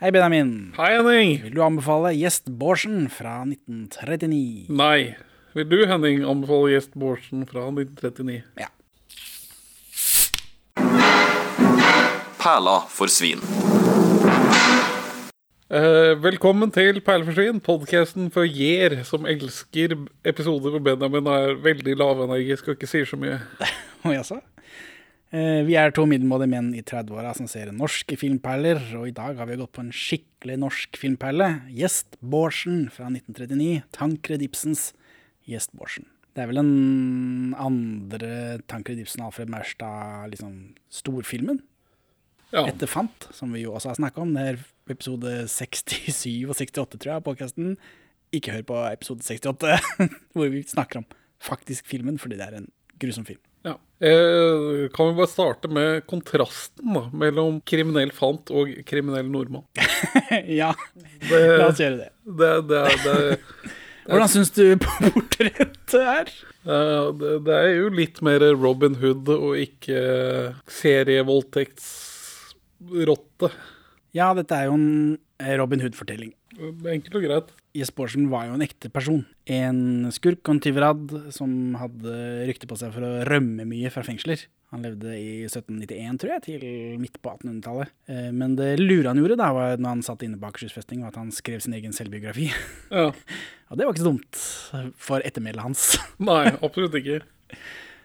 Hei, Benjamin. Hei, Henning. Vil du anbefale Gjest Bårdsen fra 1939? Nei. Vil du, Henning, anbefale gjest Bårdsen fra 1939? Ja. Perla for svin. Eh, velkommen til Perleforsvin, podkasten for Jer, som elsker episoder hvor Benjamin er veldig lavenergisk og ikke sier så mye. Jaså? Eh, Vi er to middelmådige menn i 30-åra som ser norske filmperler, og i dag har vi gått på en skikkelig norsk filmperle. Gjest Bårdsen fra 1939. Tankred Ibsens Gjest Bårdsen. Det er vel den andre Tankred Ibsen Alfred Maurstad, liksom storfilmen. Ja. Etter Fant, som vi jo også har snakka om. Det er episode 67 og 68, tror jeg, av podkasten. Ikke hør på episode 68, hvor vi snakker om faktisk filmen, fordi det er en grusom film. Ja. Eh, kan vi bare starte med kontrasten da, mellom kriminell fant og kriminell nordmann? ja, Det, la oss gjøre det. det, det, det, Hvordan syns du portrettet er? eh, det, det er jo litt mer Robin Hood og ikke serievoldtektsrotte. Ja, dette er jo en Robin Hood-fortelling. Enkelt og greit. Jespersen var jo en ekte person. En skurk og en tyverad som hadde rykte på seg for å rømme mye fra fengsler. Han levde i 1791, tror jeg, til midt på 1800-tallet. Eh, Men det lure han gjorde da, var når han satt inne på Akershus festning, var at han skrev sin egen selvbiografi. Ja. Og det var ikke så dumt for ettermælet hans. Nei, absolutt ikke.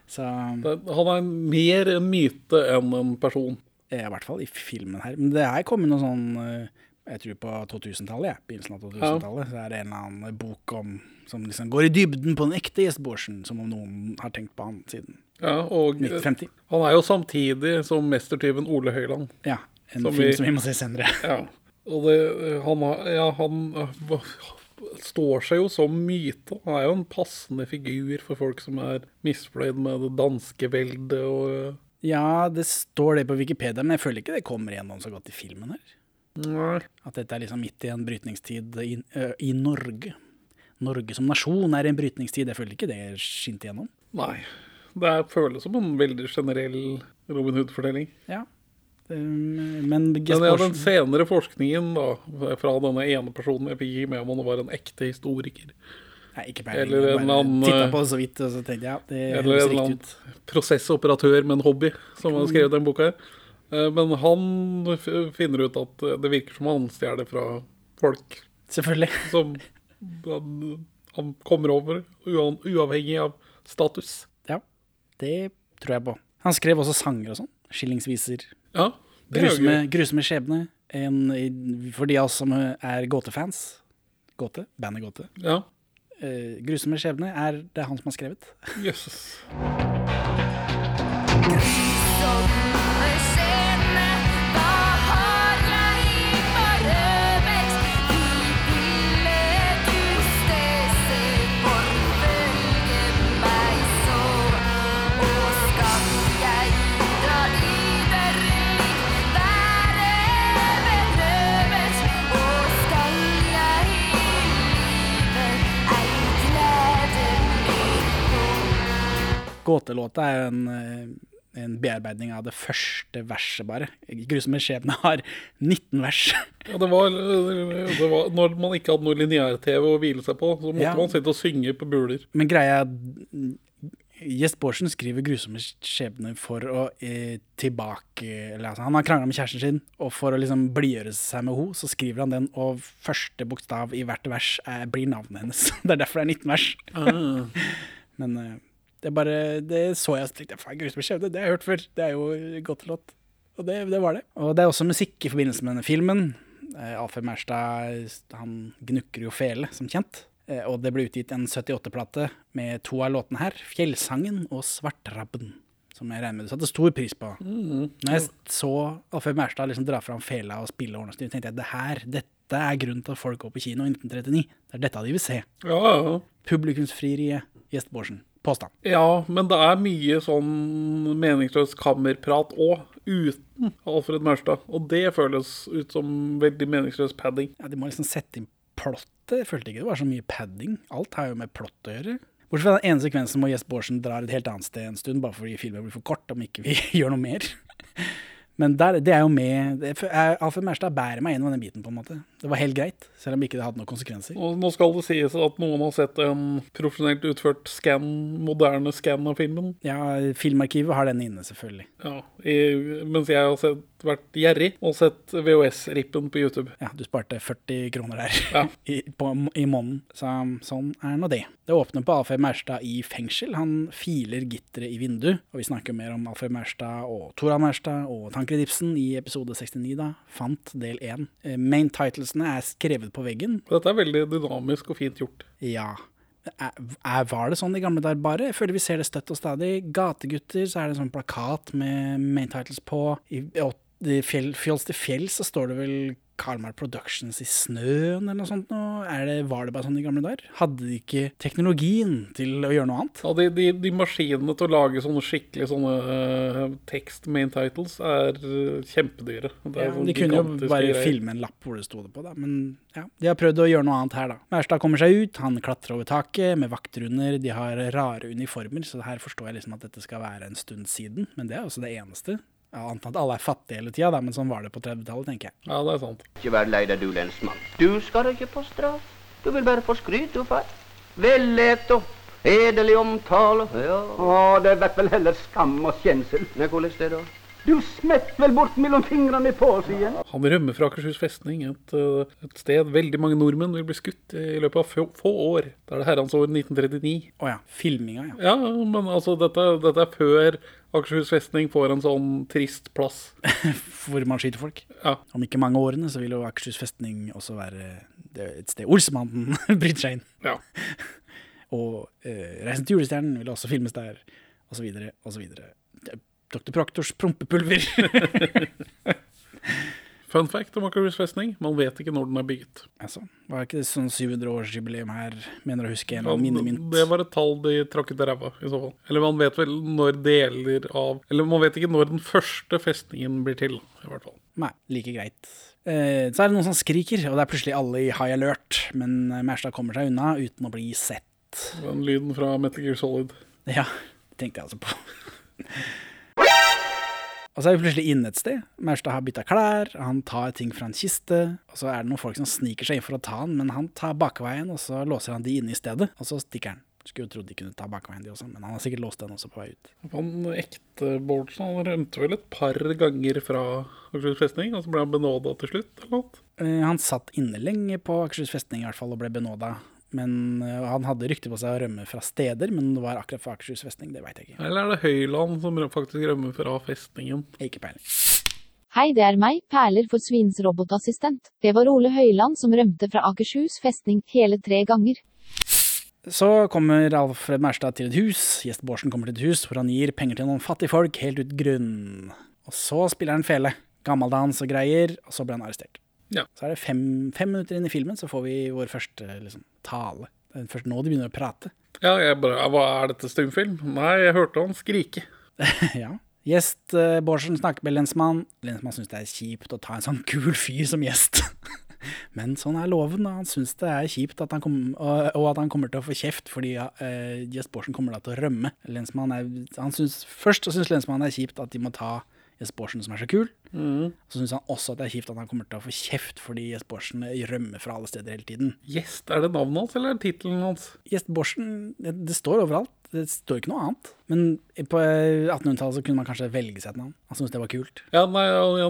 Så Det, han er mer en myte enn en person. eh, i hvert fall i filmen her. Men det er kommet noe sånn eh, Jeg tror på 2000-tallet, ja. begynnelsen av 2000-tallet. Så er det en eller annen bok om som liksom går i dybden på den ekte Jes Borsen, som om noen har tenkt på han siden Ja, og 1950. han er jo samtidig som mestertyven Ole Høiland. Ja, en Som film vi- som vi må se senere. Ja. Og det, han, ja, han øh, står seg jo som myte. Han er jo en passende figur for folk som er misfornøyd med det danske veldet og øh, Ja, det står det på Wikipedia, men jeg føler ikke det kommer igjennom så godt i filmen her. At dette er liksom midt i en brytningstid i, ø, i Norge. Norge som nasjon er i en brytningstid. Jeg føler ikke det skinte igjennom. Nei. Det føles som en veldig generell Robin Hood-fortelling. Ja. Um, men Men ja, den senere forskningen da, fra denne ene personen jeg fikk gi med om han var en ekte historiker. Nei, ikke peiling. Eller en bare annen, titta på det så vidt, og så tenkte jeg ja, det Eller en eller annen prosessoperatør med en hobby som har skrevet den boka. her. Eh, Men han finner ut at eh, det virker som han stjeler fra folk Selvfølgelig. som han, han kommer over, uavhengig av status. Ja, det tror jeg på. Han skrev også sanger og sånn. Skillingsviser. Ja, det er jo Grusomme, gøy. grusomme skjebne. En, for de av oss som er gåtefans. Gåte? Bandet Gåte. Ja, Uh, grusomme skjebne er det han som har skrevet. jøsses. Gåtelåta er en, eh, en bearbeiding av det første verset, bare. Grusomme skjebne har 19 vers. Ja, det var, det var Når man ikke hadde noe lineær-TV å hvile seg på, så måtte Ja. man sitte og synge på buler. Men greia Gjest Bårdsen skriver grusomme skjebner for å eh, tilbake eller, altså, Han har krangla med kjæresten sin, og for å liksom blidgjøre seg med henne, så skriver han den, og første bokstav i hvert vers er, blir navnet hennes. Det er derfor det er 19 vers. Men eh, det bare Det så jeg og tenkte faen, grusomme skjebne, det har jeg hørt før. Det er jo godt låt. Og det, det var det. Og det er også musikk i forbindelse med denne filmen. Eh, Alfred Merstad, han gnukker jo fele, som kjent. Eh, og det ble utgitt en 78-plate med to av låtene her. 'Fjellsangen' og 'Svartrabben'. Som jeg regner med du satte stor pris på. Når jeg så Alfred Maurstad liksom dra fram fela og spille ordentlig, tenkte jeg det her, dette er grunnen til at folk går på kino i 1939. Det er dette de vil se. Ja, ja. Publikumsfrieriet Gjest Bårdsen. Påstand. Ja, men det er mye sånn meningsløs kammerprat òg, uten Alfred Maurstad. Og det føles ut som veldig meningsløs padding. Ja, De må liksom sette inn plottet. Jeg følte ikke det var så mye padding. Alt har jo med plott å gjøre. Bortsett fra den ene sekvensen hvor Jes Bårdsen drar et helt annet sted en stund, bare fordi filmen blir for kort, om ikke vi gjør noe mer. Men der, det er jo med Alfred Mærstad bærer meg gjennom denne biten, på en måte. Det var helt greit, selv om ikke det hadde noen konsekvenser. Og nå skal det sies at noen har sett en profesjonelt utført scan, moderne scan av filmen. Ja, Filmarkivet har den inne, selvfølgelig. Ja, i, mens jeg har sett, vært gjerrig og sett VHS-rippen på YouTube. Ja, du sparte 40 kroner der Ja. i, på, i måneden. Så sånn er nå det. Det åpner på Alfred Maurstad i fengsel. Han filer gitteret i vindu. Og vi snakker mer om Alfred Maurstad og Tora Maurstad og Tankred Ibsen i episode 69, da. Fant del 1. Eh, Main titlesene er skrevet på veggen. Dette er veldig dynamisk og fint gjort. Ja. Er, er, var det sånn i gamle dager bare? Jeg føler vi ser det støtt og stadig. Gategutter, så er det en sånn plakat med main titles på. I, og fjell, Fjols til fjell så står det vel Karmar Productions i snøen eller noe sånt noe? Er det, var det bare sånn i gamle dager? Hadde de ikke teknologien til å gjøre noe annet? Ja, de, de, de maskinene til å lage sånne skikkelig sånne uh, tekst main titles er eh, kjempedyre. Er Ja, de kunne jo bare greier. filme en lapp hvor det sto det på, da. Men ja, de har prøvd å gjøre noe annet her, da. Maurstad kommer seg ut, han klatrer over taket med vakter under. De har rare uniformer, så her forstår jeg liksom at dette skal være en stund siden. Men det er også det eneste. Jeg antar at alle er fattige hele tida, men sånn var det på 30-tallet, tenker jeg. Ja, det er sant. Ikke vær lei deg, du lensmann. Du skal ikke på straff. Du vil bare få skryt, du, far. Vellett og edelig omtale. Ja. Å, det blir vel heller skam og skjensel. Nei, hvordan det da? Du smett vel bort mellom fingrene på oss igjen. Han rømmer fra Akershus festning, et, eh, et sted veldig mange nordmenn vil bli skutt i løpet av få, få år. Da er det herrens år 1939. Å ja. Filminga, ja. Ja, men altså, dette, dette er før Akershus festning får en sånn trist plass. Hvor man skyter folk. Ja. Om ikke mange årene så vil jo Akershus festning også være et sted Olsemannen bryter seg inn. ja. Og eh, Reisen til julestjernen vil også filmes der, og så videre, og så videre. Det- Dr. Proktors prompepulver. Fun fact om Akershus festning, man vet ikke når den er bygget. altså, var ikke det sånn 700-årsjubileum her, mener å huske en minne mynt? Det var et tall de trakk ut av ræva, i så fall. Eller man vet vel når deler av Eller man vet ikke når den første festningen blir til, i hvert fall. Nei, like greit. Eh, så er det noen som skriker, og det er plutselig alle i high alert, men eh, kommer seg unna uten å bli sett. Den lyden fra Metal Gear Solid. Ja, det tenkte jeg altså på. Og så er vi plutselig inne et sted. Maurstad har bytta klær, han tar ting fra en kiste. Og så er det noen folk som sniker seg inn for å ta han, men han tar bakveien, og så låser han de inne i stedet, og så stikker han. Skulle jo trodd de kunne ta bakveien, de også, men han har sikkert låst den også på vei ut. Han ekte Bårdsen han rømte vel et par ganger fra Akershus festning, og så ble han benåda til slutt, eller noe? Eh, Han satt inne lenge på Akershus festning i hvert fall, og ble benåda. Men eh, Han hadde rykte på seg å rømme fra steder, men det var akkurat fra Akershus festning, det veit jeg ikke. Eller er det Høyland som faktisk rømmer fra festningen? Ikke peiling. Hei, det er meg, Perler for Svins robotassistent. Det var Ole Høyland som rømte fra Akershus festning hele tre ganger. Så kommer Alfred Mærstad til et hus, Gjest Bårdsen kommer til et hus hvor han gir penger til noen fattige folk helt ut grunn. Og så spiller han fele. Gammeldans og greier, og så blir han arrestert. Ja. Så er det fem, fem minutter inn i filmen, så får vi vår første liksom, tale. Det er først nå de begynner å prate. Ja, jeg bare Hva er dette stumfilm? Nei, jeg hørte han skrike. ja. Gjest uh, Bårdsen snakker med lensmann. Lensmann syns det er kjipt å ta en sånn kul fyr som gjest. Men sånn er loven. da. Han syns det er kjipt at han kom, og, og at han kommer til å få kjeft fordi uh, Gjest Bårdsen kommer da til å rømme. Lensmann er, han synes, først så syns lensmannen det er kjipt at de må ta Gjest Bårdsen som er så kul. Så syns han også at det er kjipt at han kommer til å få kjeft fordi Gjest Bårdsen rømmer fra alle steder hele tiden. Gjest, er det navnet hans, eller er det tittelen hans? Gjest Borsen, det, det står overalt. Det står ikke noe annet. Men på 1800-tallet så kunne man kanskje velge seg et navn. Han syntes det var kult. Ja, nei, ja, ja,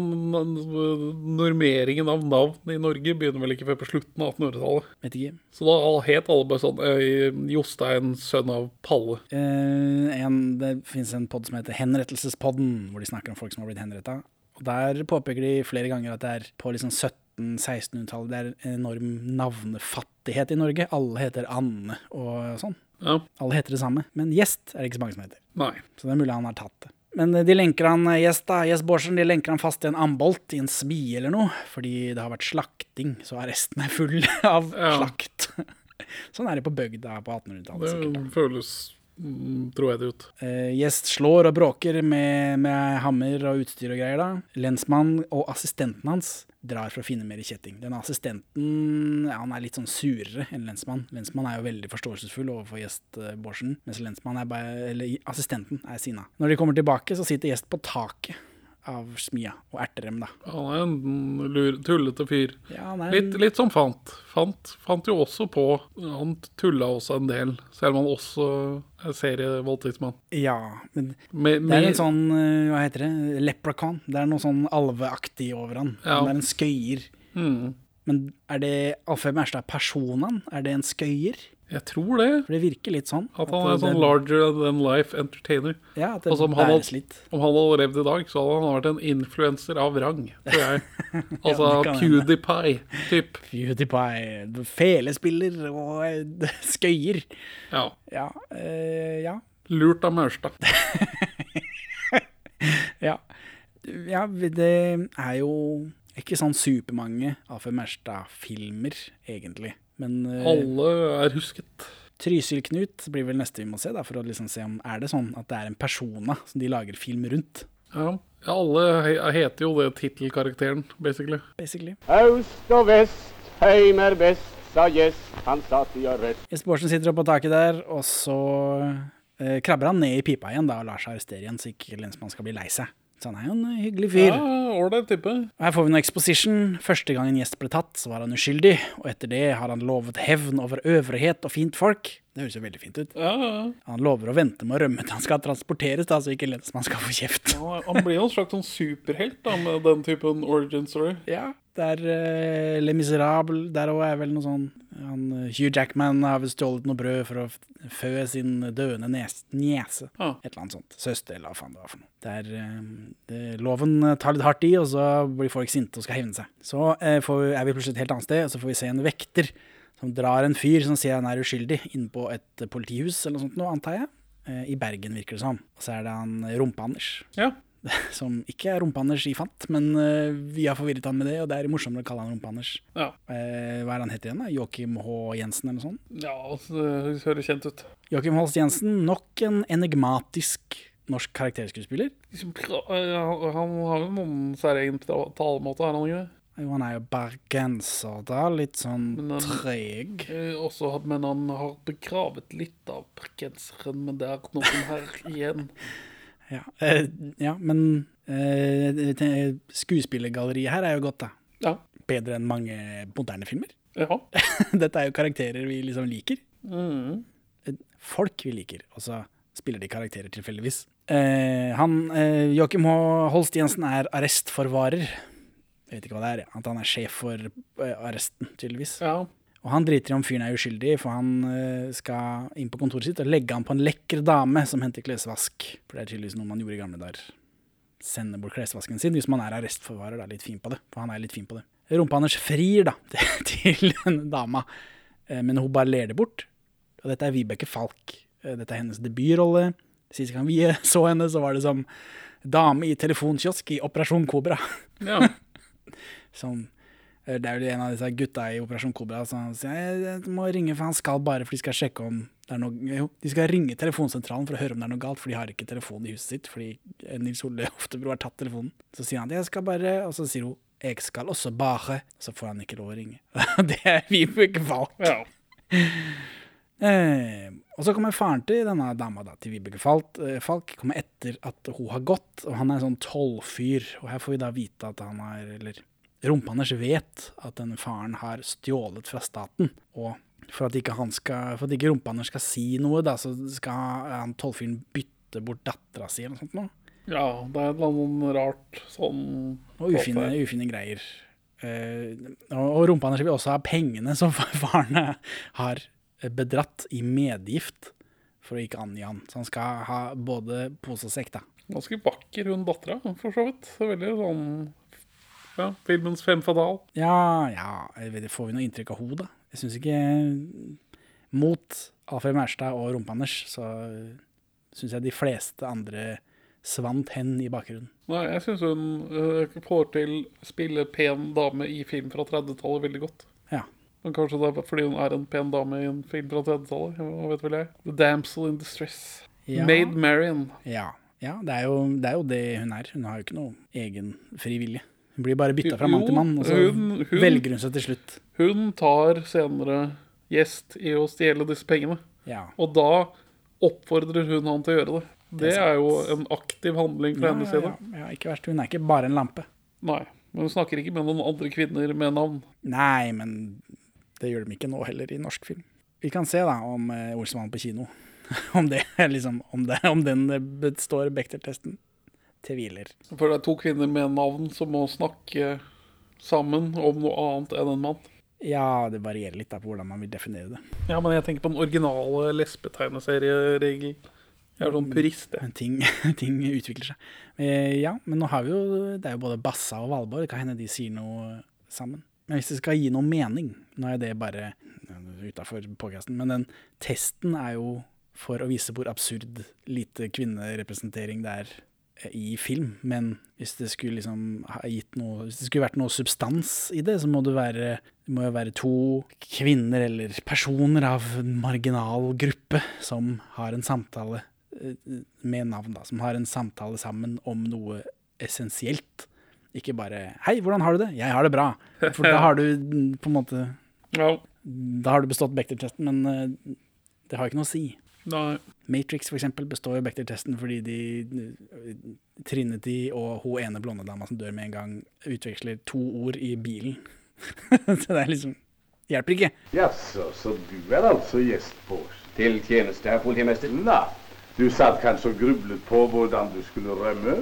Normeringen av navn i Norge begynner vel ikke før på slutten av 1800-tallet. Vet ikke. Så da het alle bare sånn eh, Jostein, sønn av Palle. Eh, en, det finnes en pod som heter Henrettelsespodden, hvor de snakker om folk som har blitt henretta. Og der påpeker de flere ganger at det er på liksom 1700-1600-tallet det er en enorm navnefattighet i Norge. Alle heter Anne og sånn. Ja, Alle heter det samme. Men Gjest er det ikke så mange som heter. nei. Så det er mulig han har tatt det. Men eh, de lenker han eh, Gjest da, Gjest Bårdsen, de lenker han fast i en ambolt i en smie eller noe, fordi det har vært slakting, så arresten er full av Ja. slakt. sånn er det på bygda på 1800-tallet sikkert. Det føles mm, tror jeg det ut. Eh, gjest slår og bråker med, med hammer og utstyr og greier. da. Lensmann og assistenten hans drar for å finne mer kjetting. Den assistenten ja, han er litt sånn surere enn lensmann. Lensmann er jo veldig forståelsesfull overfor gjest eh, Bårdsen, mens er bare, eller assistenten er sinna. Når de kommer tilbake, så sitter gjest på taket av smia og erter dem, da. Han er en lur, tullete fyr. Ja, er Litt, litt som Fant. Fant. Fant jo også på Han tulla også en del, selv om han også er serievoldtektsmann. Ja, men Med, det er en sånn, eh, hva heter det, leprechaun. Det er noe sånn alveaktig over han. Ja. Han er en skøyer. Mm. Men er det Alfheim Erstad personen? Er det en skøyer? Jeg tror det. For det virker litt sånn. At han er en sånn larger than life entertainer. Ja, at det altså, om, han hadde- litt. Om han hadde levd i dag, så hadde han vært en influenser av rang, tror jeg. Altså ja. PewDiePie-typ. PewDiePie, felespiller og eh, skøyer. Ja. Ja, eh, ja. Lurt av Maurstad. Ja. ja, det er jo ikke sånn supermange Afe Merstad-filmer, egentlig. Men uh, Alle er husket. Trysil-Knut blir vel neste vi må se, da, for å liksom se om er det sånn at det er en persona som de lager film rundt, Ja. ja, alle he heter jo det tittelkarakteren, basically. basically. Øst og vest, heim er best, sa gjest, han satt i arrest. Jesper Borsen sitter oppe på taket der, og så uh, krabber han ned i pipa igjen da, og lar seg arrestere igjen, så ikke lensmannen skal bli lei seg. Så han er jo en hyggelig fyr. Ja, ålreit type. Her får vi noe exposition. Første gang en gjest ble tatt, så var han uskyldig, og etter det har han lovet hevn over øvrighet og fint folk. Det høres jo veldig fint ut. Ja, ja. Han lover å vente med å rømme til han skal transporteres, da, så ikke lensmannen skal få kjeft. Ja, Han blir jo en slags sånn superhelt da, med den typen origin story. Ja, det er uh, Le Miserable. Der òg er vel noe sånn han, eh, Hugh Jackman har vel stjålet noe brød for å fø sin døende niese. Ah. Et eller annet sånt. Søster, eller hva faen det var for noe. Der er, eh, det, loven eh, tar litt hardt i, og så blir folk sinte og skal hevne seg. Så uh, får, vi- er vi plutselig et helt annet sted, og så får vi se en vekter som drar en fyr som sier han er uskyldig, inn på et eh, politihus eller noe sånt nå, antar jeg. Eh, I Bergen, virker det som. Og så er det han Rumpe-Anders. Ja. Som ikke er Rumpe-Anders i Fant, men eh, vi har forvirret han med det, og det er morsommere å kalle han Rumpe-Anders. Ja, Eh, hva er han heter igjen? da? Joakim H. Jensen eller noe sånt? ja altså, det høres kjent ut. Joakim Holst Jensen, nok en enigmatisk norsk karakterskuespiller. Liksom, Han har jo noen særegen ta- talemåte, har han ikke det? Jo, han er jo bergenser, da. Litt sånn Men han- treg. Eh, Også, men han har begravet litt av bergenseren, men det er noen her igjen. Ja, eh, ja men eh, skuespillergalleriet her er jo godt, da. Ja. Bedre enn mange moderne filmer. Ja. Dette er jo karakterer vi liksom liker. Mm. Folk vi liker, og så spiller de karakterer tilfeldigvis. Eh, han, eh, Joakim H. Holst Jensen er arrestforvarer. Jeg vet ikke hva det er, at han er sjef for eh, arresten, tydeligvis. ja. Og han driter i om fyren er uskyldig, for han eh, skal inn på kontoret sitt og legge han på en lekker dame som henter klesvask. For det er tydeligvis noe man gjorde i gamle dager. Sende bort klesvasken sin hvis man er arrestforvarer. Da, litt fin på det, for han er litt fin på det. Rumpa hans frir da til denne dama, eh, men hun bare ler det bort. Og dette er Vibeke Falk. Eh, Dette er hennes debutrolle. Sist gang vi så henne, så var det som dame i telefonkiosk i Operasjon Kobra. ja. Som eh, Det er vel en av disse gutta i Operasjon Kobra som sier jeg, må ringe, for han skal bare for de skal sjekke om det er noe Jo, de skal ringe telefonsentralen for å høre om det er noe galt, for de har ikke telefon i huset sitt, fordi eh, Nils Ole Oftebro har tatt telefonen. Så sier han at jeg skal bare Og så sier hun jeg skal også bare. Så får han ikke lov å ringe. det er Vibeke Falk. ja. Eh, og så kommer faren til denne dama, da, til Vibeke Falk, eh, Falk, kommer etter at hun har gått, og han er en sånn tollfyr. Og her får vi da vite at han er, eller Rumpa-Anders vet at denne faren har stjålet fra staten. Og for at ikke, han skal, for at ikke Rumpa-Anders skal si noe, da, så skal han tollfyren bytte bort dattera si eller noe sånt noe. ja, det er et eller annet rart sånn Og ufine, ufine greier. Uh, og og Rumpa-Anders vil også ha pengene som faren har bedratt i medgift for å ikke angi han. Så han skal ha både pose og sekk, da. Ganske vakker hun dattera, for så vidt. Veldig sånn Ja, filmens fem fatal. Ja, ja, det vet, får vi noe inntrykk av henne, da? Jeg syns ikke Mot Alfred Mærstad og Rumpe-Anders, så syns jeg de fleste andre svant hen i bakgrunnen. Nei, jeg syns hun eh, får til å spille pen dame i film fra 30-tallet veldig godt. Ja. Men kanskje det er fordi hun er en pen dame i en film fra 30-tallet. Hva vet vel jeg. The Damsel in Distress. Ja. Maid Marian. Ja, ja det, er jo, det er jo det hun er. Hun har jo ikke noe egen fri vilje. Hun blir bare bytta fra mann til mann, og så Hun- hun- velger hun seg til slutt. Hun tar senere gjest i å stjele disse pengene. Ja. Og da oppfordrer hun han til å gjøre det. Det er jo en aktiv handling fra Ja, hennes side. ja, ikke verst. Hun er ikke bare en lampe. Nei. Men hun snakker ikke med noen andre kvinner med navn. Nei, men det gjør de ikke nå heller i norsk film. Vi kan se da om uh, Olsmann på kino. om, det, er liksom, om, det, om den består Bechdel-testen. Tviler. For det er to kvinner med navn som må snakke sammen om noe annet enn en mann. Ja, det varierer litt da på hvordan man vil definere det. Ja, men jeg tenker på den originale lesbetegneserieregelen. Jeg er sånn purist, jeg. Ting, ting utvikler seg. Eh, ja, men nå har vi jo Det er jo både Bassa og Valborg. Det kan hende de sier noe sammen. Men hvis det skal gi noe mening Nå er det bare utafor podkasten, men den testen er jo for å vise hvor absurd lite kvinnerepresentering det er i film. Men hvis det skulle liksom ha gitt noe Hvis det skulle vært noe substans i det, så må det være det må jo være to kvinner eller personer av en marginal gruppe som har en samtale eh, med navn, da. Som har en samtale sammen om noe essensielt. Ikke bare 'Hei, hvordan har du det?' 'Jeg har det bra'. For da har du på en måte Da har du bestått Bechdel-testen, men eh, det har ikke noe å si. Nei. Matrix for eksempel består jo Bechdel-testen fordi de Trinity og hun ene blonde dama som dør med en gang, utveksler to ord i bilen. så det er liksom Hjelper ikke. Jaså, så du er altså gjest på oss? Til tjeneste, herr politimester? Nei, du satt kanskje og grublet på hvordan du skulle rømme?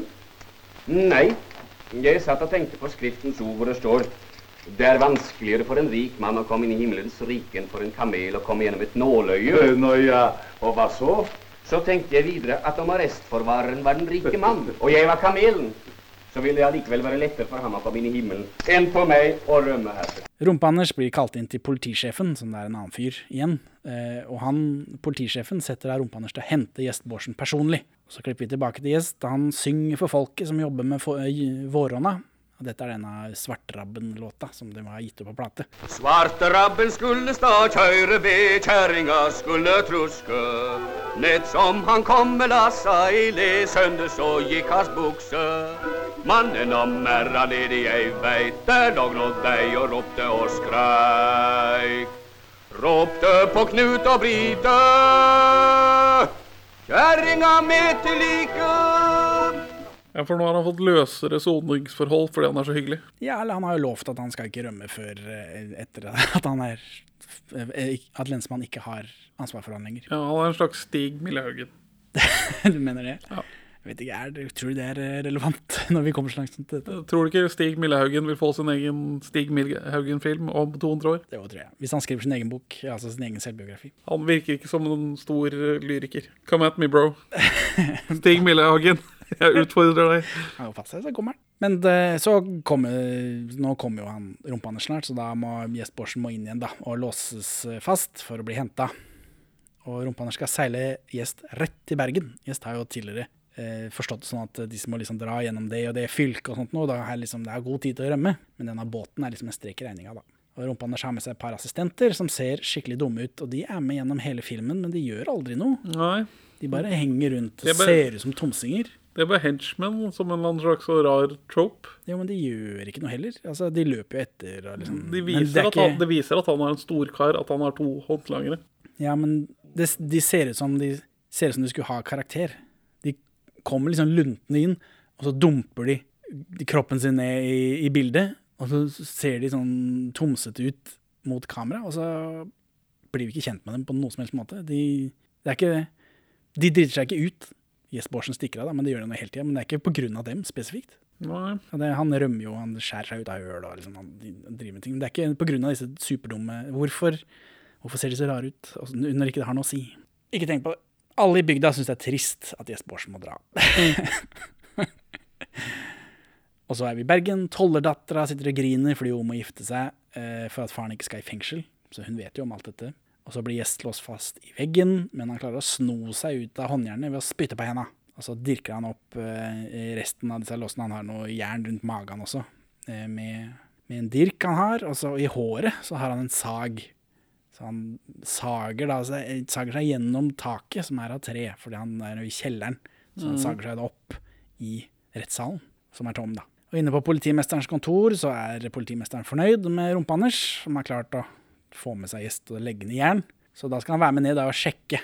Nei. Jeg satt og tenkte på skriftens ord hvor det står Det er vanskeligere for en rik mann å komme inn i himmelens rike enn for en kamel å komme gjennom et nåløye. Nå ja, og hva så? Så tenkte jeg videre at om arrestforvareren var den rike mann, og jeg var kamelen, så ville det allikevel være lettere for ham å komme inn i himmelen enn for meg å rømme herfra. Rumpe-Anders blir kalt inn til politisjefen, som det er en annen fyr igjen. Eh, og han, politisjefen setter da Rumpe-Anders til å hente Gjest Bårdsen personlig. Så klipper vi tilbake til Gjest, han synger for folket som jobber med få- våronna. Dette er denne Svartrabben-låta som de har gitt ut på plate. Svarterabben skulle sta kjøre ved, kjerringa skulle truske. Nett som han kom med lassa i le, sønder så gikk hans bukse. Mannen om merra ledig jeg veit, der lå nå deg og ropte og skreik. Ropte på Knut og Brite, kjerringa med til like. Ja, for nå har han fått løsere soningsforhold fordi han er så hyggelig. Ja, eller han har jo lovt at han skal ikke rømme før eh, etter at han er eh, At lensmann ikke har ansvar for han lenger. Ja, Han er en slags Stig Millehaugen. du mener det? Ja. Jeg vet ikke, er, Tror du det er eh, relevant når vi kommer så langt som til dette? Tror du ikke Stig Millehaugen vil få sin egen Stig Millehaugen-film om 200 år? Det tror jeg. Hvis han skriver sin egen bok, altså sin egen selvbiografi. Han virker ikke som en stor lyriker. Come at me, bro. Stig Millehaugen, jeg utfordrer deg. Ja, pass deg, så kommer han. Men det, så kommer, nå kommer jo han Rumpa-Anders snart, så da må Gjest Borsen inn igjen da, og låses fast for å bli henta. Og Rumpa-Anders skal seile Gjest rett til Bergen. Gjest har jo tidligere eh, forstått det sånn at de som må liksom dra gjennom det og det fylket og sånt nå. Da er liksom, det er god tid til å rømme, men denne båten er liksom en strek i regninga, da. Og Rumpa-Anders har med seg et par assistenter som ser skikkelig dumme ut, og de er med gjennom hele filmen, men de gjør aldri noe. Nei, De bare henger rundt og bare- ser ut som tomsinger. Det var henchmen som en eller annen slags rar trope. Jo, men de gjør ikke noe heller. Altså, de løper jo etter. Liksom. De viser, det er at han, ikke- det viser at han er en storkar, at han har to håndlangere. Ja, men det, de ser ut som de ser ut som de skulle ha karakter. De kommer liksom luntende inn, og så dumper de, de kroppen sin ned i, i bildet. Og så ser de sånn tomsete ut mot kamera, og så blir vi ikke kjent med dem på noen som helst måte. De, det er ikke, de driter seg ikke ut. Jes Borsen stikker av, da, men det gjør han jo hele tida. Men det er ikke av dem spesifikt. Nei. Det, han rømmer jo, han skjærer seg ut av høl og liksom, han driver med ting. Men det er ikke av disse superdumme Hvorfor, hvorfor ser de så rare ut altså, når ikke det har noe å si? Ikke tenk på det. Alle i bygda syns det er trist at Jesper Borsen må dra. og så er vi i Bergen. Tollerdattera sitter og griner fordi hun må gifte seg eh, for at faren ikke skal i fengsel. Så hun vet jo om alt dette. Og så blir Gjest låst fast i veggen, men han klarer å sno seg ut av håndjernet ved å spytte på henda. Og så dirker han opp eh, resten av disse låsene. Han har noe jern rundt magen også, eh, med, med en dirk han har. Og så i håret så har han en sag. Så han sager, da, seg- sager seg gjennom taket, som er av tre, fordi han er i kjelleren. Så han sager seg da opp i rettssalen, som er tom, da. Og inne på politimesterens kontor så er politimesteren fornøyd med Rumpe-Anders, som har klart å få med seg gjest og legge ned jern. Så da skal han være med ned og sjekke.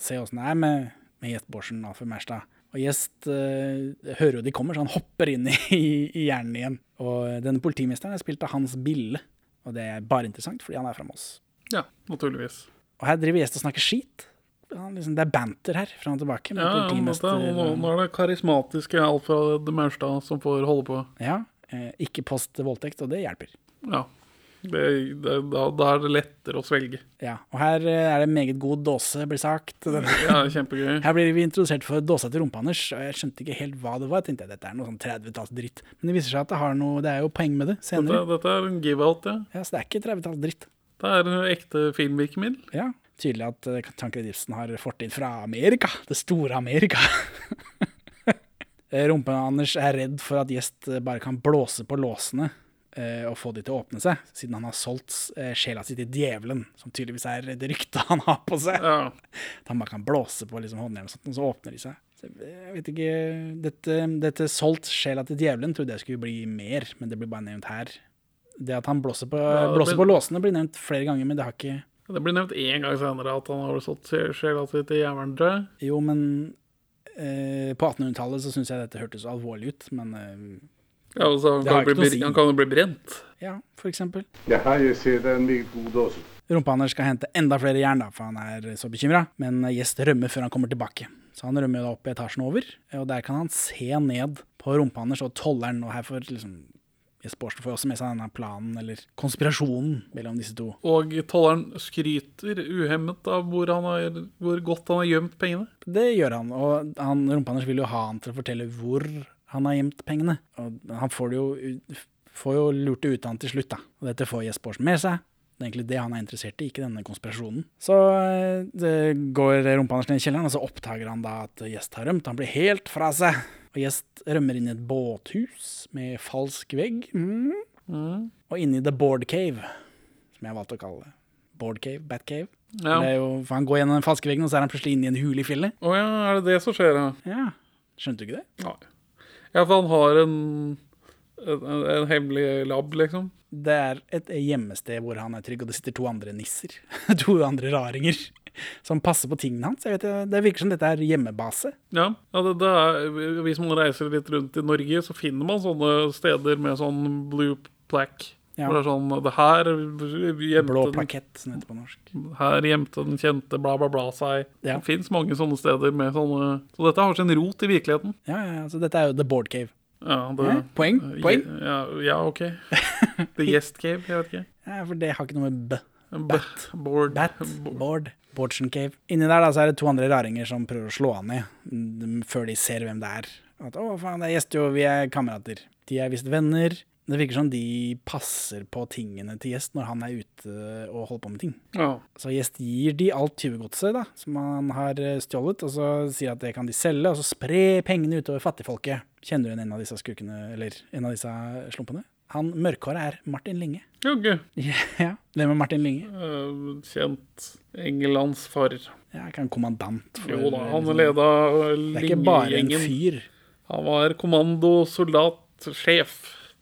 Se åssen det er med, med gjest Borsen Alfred Merstad. Og Gjest eh, hører jo de kommer, så han hopper inn i, i hjernen igjen. Og denne politimesteren er spilt av Hans Bille, og det er bare interessant fordi han er fra Moss. Ja, naturligvis. Og her driver Gjest og snakker skit. Han, liksom, det er banter her, fram og tilbake. Med Ja, ja, politimester. nå, nå er det karismatiske Alfred Maurstad som får holde på. Ja, eh, ikke post voldtekt, og det hjelper. Ja. Det, det, da, da er det lettere å svelge. Ja, og her eh, er det meget god dåse, blir sagt. Ja, kjempegøy. Her blir vi introdusert for dåsa til rumpa-Anders, og jeg skjønte ikke helt hva det var. Jeg tenkte at dette er noe sånn 30-tallsdritt. Men det viser seg at det har noe, det er jo poeng med det senere. dette er en give-out, ja. Ja, Så det er ikke 30-tallsdritt. Det er ekte filmvirkemiddel. Ja, tydelig at uh, Tankred Ibsen har fortid fra Amerika. Det store Amerika. Eh, Rumpe-Anders er redd for at gjest eh, bare kan blåse på låsene eh, og få de til å åpne seg, siden han har solgt eh, sjela si til djevelen, som tydeligvis er det ryktet han har på seg. Ja. At han bare kan blåse på liksom, håndjern og så åpner de seg. Så jeg vet ikke, dette, dette solgt sjela til djevelen trodde jeg skulle bli mer, men det blir bare nevnt her. Det at han blåser på, Ja, blåser blir- på låsene blir nevnt flere ganger, men det har ikke Det blir nevnt én gang senere at han har solgt sjela si til jævelen, tror jeg. Jo, men eh, på 1800-tallet så syns jeg dette hørtes alvorlig ut, men eh, Ja, altså, han, kan bli, si. han kan jo bli brent. ja, for eksempel. Ja, jeg ser det er en meget god dåse. Rumpa-Anders skal hente enda flere jern, da, for han er så bekymra. Men Gjest rømmer før han kommer tilbake. Så han rømmer da opp etasjen over, og der kan han se ned på Rumpa-Anders og tolleren. Og her får liksom Gjest Bårdsen får også med seg denne planen, eller konspirasjonen, mellom disse to. Og tolleren skryter uhemmet av hvor, han har, hvor godt han har gjemt pengene. Det gjør han, og han, Rumpa-Anders vil jo ha han til å fortelle hvor han har gjemt pengene. Og han får det jo, får jo lurt det ut av han til slutt, da. Og dette får Gjest Bårdsen med seg. Det er egentlig det han er interessert i, ikke denne konspirasjonen. Så eh, det går Rumpa-Anders ned i kjelleren, og så oppdager han da at Gjest har rømt. Han blir helt fra seg. Og Gjest rømmer inn i et båthus med falsk vegg. Mm. Og inn i The Board Cave, som jeg valgte å kalle det. Board Cave, Bat Cave. Ja. Det jo, for Han går gjennom den falske veggen, og så er han plutselig inne i en hule i fjellet. Å ja, er det det som skjer, da? Ja, Skjønte du ikke det? Nei. Ja, for han har en, en, en hemmelig lab, liksom. Det er et hjemmested hvor han er trygg, og det sitter to andre nisser. to andre raringer. Som passer på tingene hans. Jeg vet, det virker som dette er hjemmebase. Ja, ja det, det er, Hvis man reiser litt rundt i Norge, så finner man sånne steder med sånn blue plaque. Ja. Hvor det er sånn det her gjemte, Blå plakett, som heter på norsk. her gjemte den kjente bla, bla, bla seg. Ja. Det fins mange sånne steder med sånne Så dette har sin rot i virkeligheten. Ja, ja, altså Dette er jo The Board Cave. Ja, det, poeng, poeng. Ja, ja, OK. The Guest Cave, jeg vet ikke. Ja, For det har ikke noe med B. Bat. Board. Bat, Board, Bordsen Cave. Inni der da, så er det to andre raringer som prøver å slå han ned, mm, før de ser hvem det er. At, å faen, det er Gjest, jo, vi er kamerater. De er visst venner. Det virker som de passer på tingene til Gjest når han er ute og holder på med ting. Ja. Så Gjest gir de alt tyvegodset som han har eh, stjålet, og så sier at det kan de selge, og så spre pengene utover fattigfolket. Kjenner du igjen en av disse skurkene, eller en av disse slumpene? Han mørkhåra er Martin Linge. Ja, ok. Ja, hvem er Martin Linge? Eh, kjent Englands farer. Ja, ikke han kommandant for Jo da, han Linge-gjengen. Det er ikke bare en fyr. Han var kommandosoldatsjef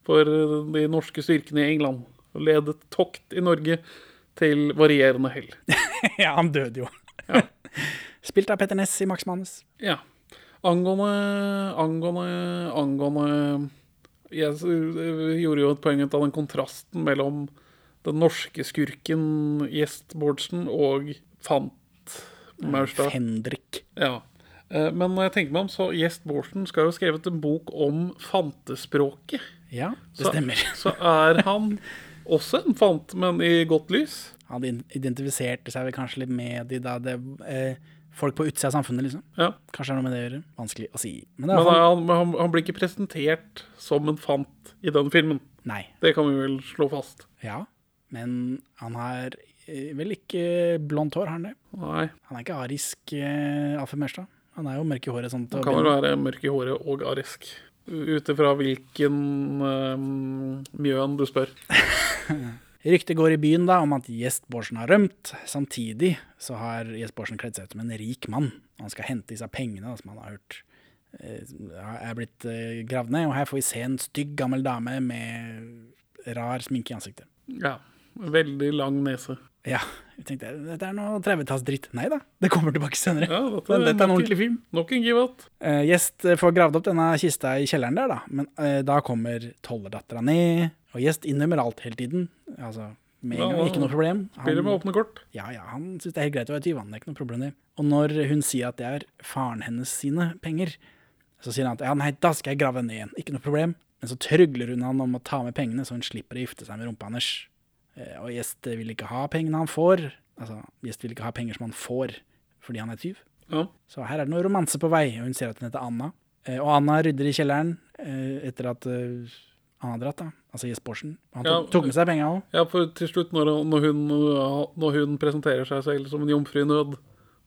for de norske styrkene i England. Og ledet tokt i Norge til varierende hell. ja, han døde jo. Ja. Spilt av Petter Ness i Max Manus. Ja. Angående Angående Angående Jeg gjorde jo et poeng ut av den kontrasten mellom den norske skurken Gjest Bårdsen og Fant Maurstad. Fendrik. Ja. Eh, Men når jeg tenker meg om, så Gjest Bårdsen skal jo ha skrevet en bok om fantespråket. Ja, det Så, stemmer. så er han også en fant, men i godt lys. Han identifiserte seg vel kanskje litt med de da det, eh, folk på utsida av samfunnet, liksom. Ja. Kanskje det er noe med det å gjøre. Vanskelig å si. Men Men han, han, han blir ikke presentert som en fant i den filmen. Nei. Det kan vi vel slå fast. Ja. Men han har eh, vel ikke blondt hår, har han det? Nei. Han er ikke arisk eh, Alfred Mørstad. Han er jo mørk i håret. Sånn, Han kan vel være mørk i håret og arisk. Ut ifra hvilken um, mjøen du spør. Ryktet går i byen da om at Gjest Bårdsen har rømt. Samtidig så har Gjest Bårdsen kledd seg ut som en rik mann. Han skal hente disse pengene da, som han har hørt eh, er blitt eh, gravd ned. Og her får vi se en stygg, gammel dame med rar sminke i ansiktet. Ja. Veldig lang nese. Ja, Jeg tenkte dette er noe 30-tallsdritt. Nei da, det kommer tilbake senere. Ja, dette, Men dette er en ordentlig film. Nok en givat. Uh, Gjest eh, får gravd opp denne kista i kjelleren der, da. Men uh, da kommer tollerdattera ned, og Gjest innrømmer alt hele tiden. Altså, med en Ja, ikke noe problem. Spiller med åpne kort. ja, ja, han syns det er helt greit å være tyv, han. Er ikke noe problem, det. Og når hun sier at det er faren hennes sine penger, så sier han at ja, nei, da skal jeg grave ned igjen. Ikke noe problem. Men så trygler hun han om å ta med pengene, så hun slipper å gifte seg med rumpa hans. Eh, Og Gjest vil ikke ha pengene han får. Altså, Gjest vil ikke ha penger som han får fordi han er tyv. Ja. Så her er det noe romanse på vei, og hun ser at hun heter Anna. Eh, Og Anna rydder i kjelleren eh, etter at han har dratt, da. Altså Jesper Borsen. Han Ja, tok, tok med seg penga òg. Ja, for til slutt, når, når, hun, når hun presenterer seg selv som en jomfru i nød,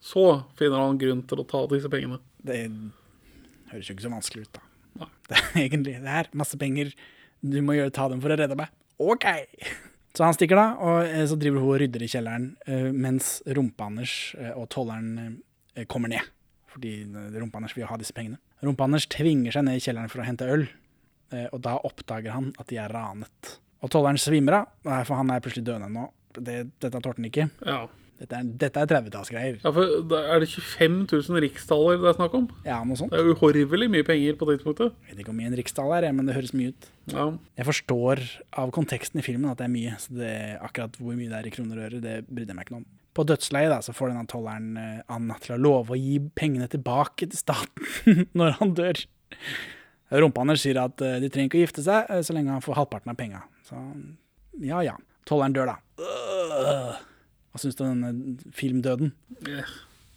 så finner han grunn til å ta disse pengene. Det høres jo ikke så vanskelig ut, da. Nei. Det er egentlig det her. Masse penger. Du må gjøre, ta dem for å redde meg. OK! Så han stikker da, og eh, så driver hun og rydder i kjelleren, eh, mens rumpa-Anders eh, og tolleren kommer ned. Fordi rumpa-Anders vil ha disse pengene. Rumpe-Anders tvinger seg ned i kjelleren for å hente øl, og da oppdager han at de er ranet. Og tolleren svimer av, for han er plutselig døende nå. Det, dette tålte han ikke. Ja. Dette er, dette er 30-tallsgreier. ja, for er det 25 000 rikstaller det er snakk om? Ja, noe sånt. Det er uhorvelig mye penger på tidspunktet. Jeg vet ikke hvor mye en rikstall er, men det høres mye ut. Ja. Jeg forstår av konteksten i filmen at det er mye, så det, akkurat hvor mye det er i kroner og øre, det brydde jeg meg ikke noe om. På dødsleiet da, så får denne tolleren eh, Anna til å love å gi pengene tilbake til staten når han dør. Rumpa-Anders sier at eh, de trenger ikke å gifte seg eh, så lenge han får halvparten av penga. Så ja ja. Tolleren dør, da. Øh. Hva syns du om denne filmdøden? Eh,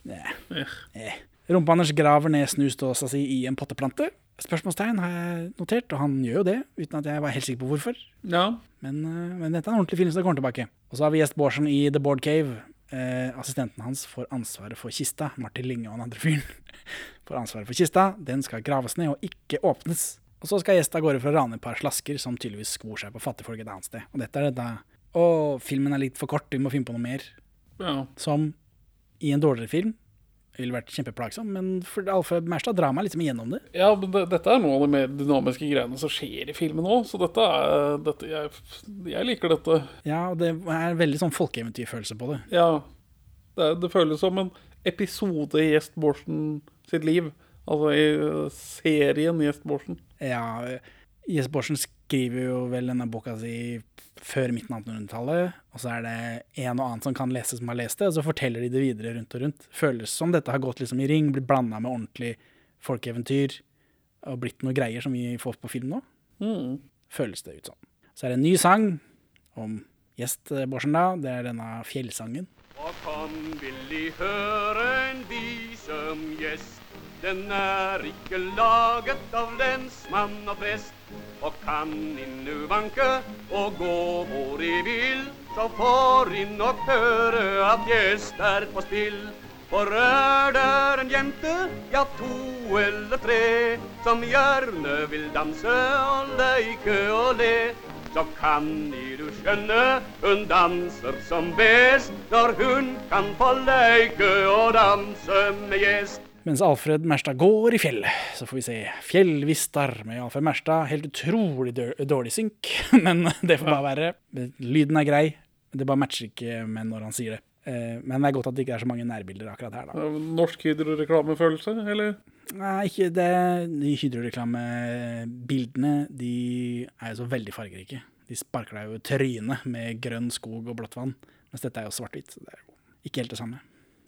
Eh. eh. Eh. Rumpa-Anders graver ned snuståsa si i en potteplante. Spørsmålstegn har jeg notert, og han gjør jo det, uten at jeg var helt sikker på hvorfor. ja. Men, eh, men dette er en ordentlig film, så det kommer tilbake. Og så har vi gjest Bårdsen i The Board Cave. Eh, assistenten hans får ansvaret for kista. Martin Linge og den andre fyren får ansvaret for kista. Den skal graves ned og ikke åpnes. Og så skal gjest av gårde for å rane et par slasker som tydeligvis skor seg på fattigfolk et annet sted. Og dette er dette Å, filmen er litt for kort, vi må finne på noe mer. ja. Som i en dårligere film ville vært kjempeplagsom, men for Alfred Merstad drar meg liksom igjennom det. Ja, men det, dette er noen av de mer dynamiske greiene som skjer i filmen òg, så dette er dette, jeg, jeg liker dette. Ja, og det er veldig sånn folkeeventyrfølelse på det. Ja. Det, det føles som en episode i Gjest Borsen sitt liv. Altså i uh, serien Gjest Borsen. Ja, Gjest Borsen skriver jo vel denne boka si før midten av 1800-tallet, og så er det en og annen som kan lese som har lest det, og så forteller de det videre rundt og rundt. Føles som dette har gått liksom i ring, blitt blanda med ordentlig folkeeventyr, og blitt noe greier som vi får på film nå. Mm. Føles det ut sånn. Så er det en ny sang om gjest Borsen, da. Det er denne fjellsangen. Og kom, vil De høre en vise om gjest. Den er ikke laget av lensmann og prest. Og kan innu vanke og gå hvor de vil, så får de nok høre at gjest er på spill. For er der en jente, ja to eller tre, som gjerne vil danse og leike og le, så kan de du skjønne, hun danser som best når hun kan få leike og danse med gjest. Mens Alfred Merstad går i fjellet, så får vi se Fjellvistar med Alfred Merstad. Helt utrolig dårlig synk, men det får bare være. Lyden er grei, det bare matcher ikke med når han sier det. Eh, Men det er godt at det ikke er så mange nærbilder akkurat her, da. Norsk hydroreklamefølelse, eller? Nei, ikke det. De Hydro-reklamebildene, de er jo så veldig fargerike. De sparker deg jo i trynet med grønn skog og blått vann. Mens dette er jo svart-hvitt, så det er jo ikke helt det samme,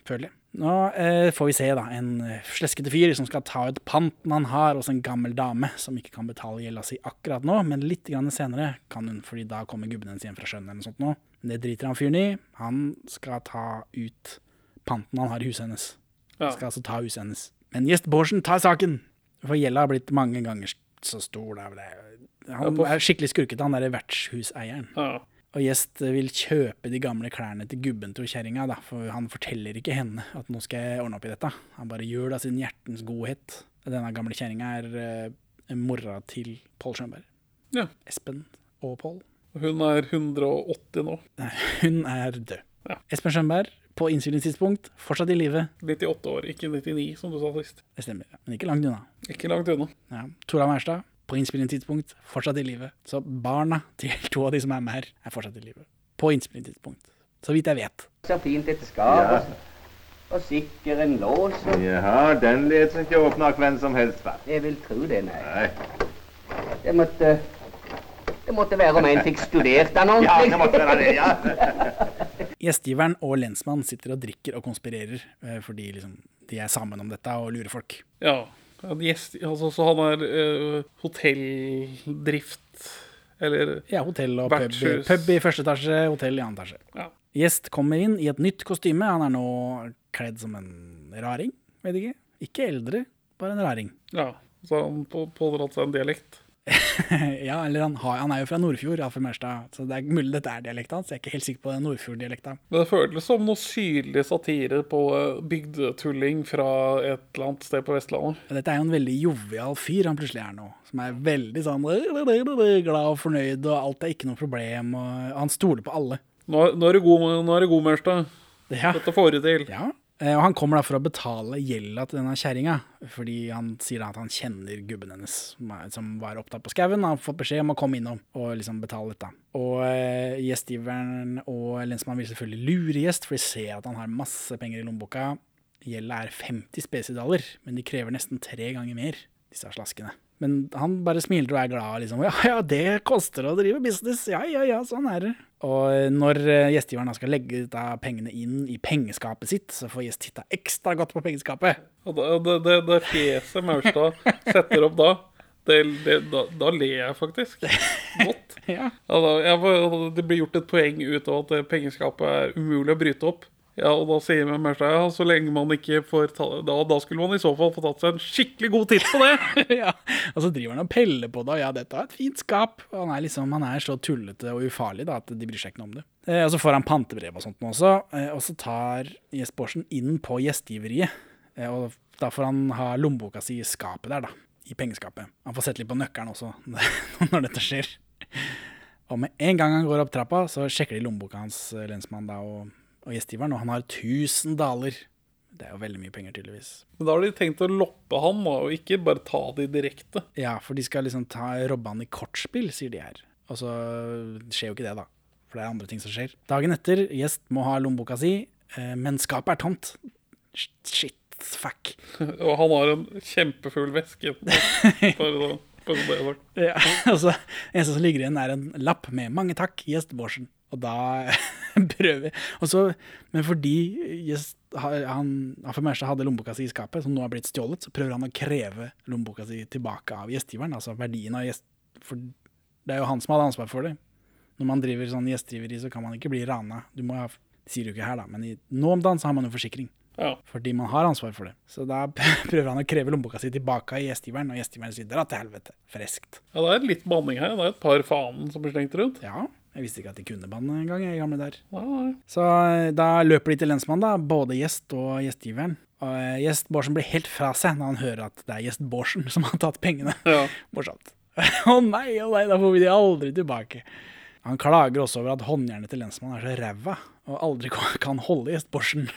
føler jeg. Nå eh, får vi se da, en eh, sleskete fyr som skal ta ut panten han har hos en gammel dame som ikke kan betale gjelda si akkurat nå, men litt grann senere kan hun, fordi da kommer gubben hennes hjem fra sjøen eller noe sånt nå. Det driter han fyren i. Han skal ta ut panten han har i huset hennes. Ja. Skal altså ta huset hennes. Men gjest Bårdsen tar saken, for gjelda har blitt mange ganger så stor. Da. Han er skikkelig skurkete, han derre vertshuseieren. Ja. Og Gjest vil kjøpe de gamle klærne til gubben til kjerringa, da, for han forteller ikke henne at nå skal jeg ordne opp i dette. Han bare gjør det av sin hjertens godhet. Denne gamle kjerringa er uh, mora til Pål Schjønberg. Ja. Espen og Pål. Hun er 180 nå. Nei, hun er død. Ja. Espen Schjønberg, på innspillingstidspunkt, fortsatt i live. 98 år, ikke 99, som du sa sist. Det stemmer, ja. men ikke langt unna. Ikke langt unna. Ja. Tora Maurstad, på innspillingstidspunkt, fortsatt i live. Så barna til to av de som er med her, er fortsatt i live. På innspillingstidspunkt. Så vidt jeg vet. Så fint dette skap. Ja. Og sikker en lås. og- Jaha, den let seg ikke åpne av hvem som helst, hva? Jeg vil tro det, nei. Nei. Det måtte Det måtte være om en fikk studert den Ja, det måtte være det, ja. Gjestgiveren og lensmannen sitter og drikker og konspirerer eh, fordi liksom, de er sammen om dette og lurer folk. Ja. Gjest, altså, så han er uh, hotelldrift Eller Ja, hotell og pub, pub i første etasje, hotell i andre etasje. Ja. Gjest kommer inn i et nytt kostyme. Han er nå kledd som en raring, vet ikke. Ikke eldre, bare en raring. ja. Så han på- pådratt seg en dialekt. ja, eller han, har, han er jo fra Nordfjord, Alfred Mørstad, så det er mulig dette er dialekta hans. Jeg er ikke helt sikker på den Nordfjord-dialekta. Men det føles som noe syrlig satire på eh, bygdetulling fra et eller annet sted på Vestlandet. Dette er jo en veldig jovial fyr han plutselig er nå, som er veldig sånn glad og fornøyd, og alt er ikke noe problem, og han stoler på alle. Nå, nå er du god, nå er du god Mørstad. Ja. Dette får du til. Ja, og han kommer da for å betale gjelda til denne kjerringa, fordi han sier da at han kjenner gubben hennes, som var opptatt på skauen. Han har fått beskjed om å komme innom og liksom betale dette. Og eh, gjestgiveren og lensmannen vil selvfølgelig lure gjest, for de ser at han har masse penger i lommeboka. Gjelda er 50 spesidaler, men de krever nesten tre ganger mer, disse slaskene. Men han bare smiler og er glad. liksom, Ja, ja, det koster å drive business. Ja, ja, ja, sånn er det. Og når eh, gjestgiveren skal legge da pengene inn i pengeskapet sitt, så får gjest titta ekstra godt på pengeskapet. Og det, det, det, det fjeset Maurstad setter opp da, det, det, da, da ler jeg faktisk. Godt. Ja. Da, jeg, det blir gjort et poeng ut av at pengeskapet er umulig å bryte opp. Ja, og da sier man Maurstad ja, så lenge man ikke får ta, da, da skulle man i så fall få tatt seg en skikkelig god titt på det. ja. Og så driver han og peller på det, og ja, dette er et fint skap. Og han er liksom, han er så tullete og ufarlig da, at de bryr seg ikke noe om det. Eh, og så får han pantebrev og sånt nå også, eh, og så tar Gjest Borsen inn på gjestgiveriet. Eh, og da får han ha lommeboka si i skapet der, da. I pengeskapet. Han får sett litt på nøkkelen også når dette skjer. Og med en gang han går opp trappa, så sjekker de lommeboka hans, lensmannen da, og, og gjestgiveren, og han har 1000 daler. Det er jo veldig mye penger, tydeligvis. Men da har de tenkt å loppe han, da, og ikke bare ta de direkte. Ja, for de skal liksom ta, robbe han i kortspill, sier de her. Og så skjer jo ikke det, da. For det er andre ting som skjer. Dagen etter, gjest må ha lommeboka si, eh, men skapet er tomt. Shit, fuck. Og han har en kjempefull veske. Bare da. Ja, altså, eneste som ligger igjen, er en lapp med 'mange takk, gjest Bårdsen'. Og da prøver og så, Men fordi gjest, han, han for Mersa hadde lommeboka si i skapet, som nå har blitt stjålet, så prøver han å kreve lommeboka si tilbake av gjestgiveren. Altså verdien av gjest... For det er jo han som hadde ansvar for det. Når man driver sånn gjestgiveri, så kan man ikke bli rana. Du må ha, sier du ikke her, da, men i, nå om dagen så har man jo forsikring. Ja. Fordi man har ansvar for det. Så da prøver han å kreve lommeboka si tilbake av gjestgiveren, og gjestgiveren sier 'dra til helvete'. Freskt. ja, det er litt banning her. Det er et par fanen som blir slengt rundt. Ja, jeg visste ikke at de kunne banne engang, jeg, gamle der. Så eh, da løper de til lensmannen, da, både gjest og gjestgiveren. Og eh, gjest Bårdsen blir helt fra seg når han hører at det er gjest Bårdsen som har tatt pengene. Ja. Morsomt. Å nei, å nei, da får vi de aldri tilbake. Han klager også over at håndjernet til lensmannen er så ræva, og aldri kan holde gjest Bårdsen.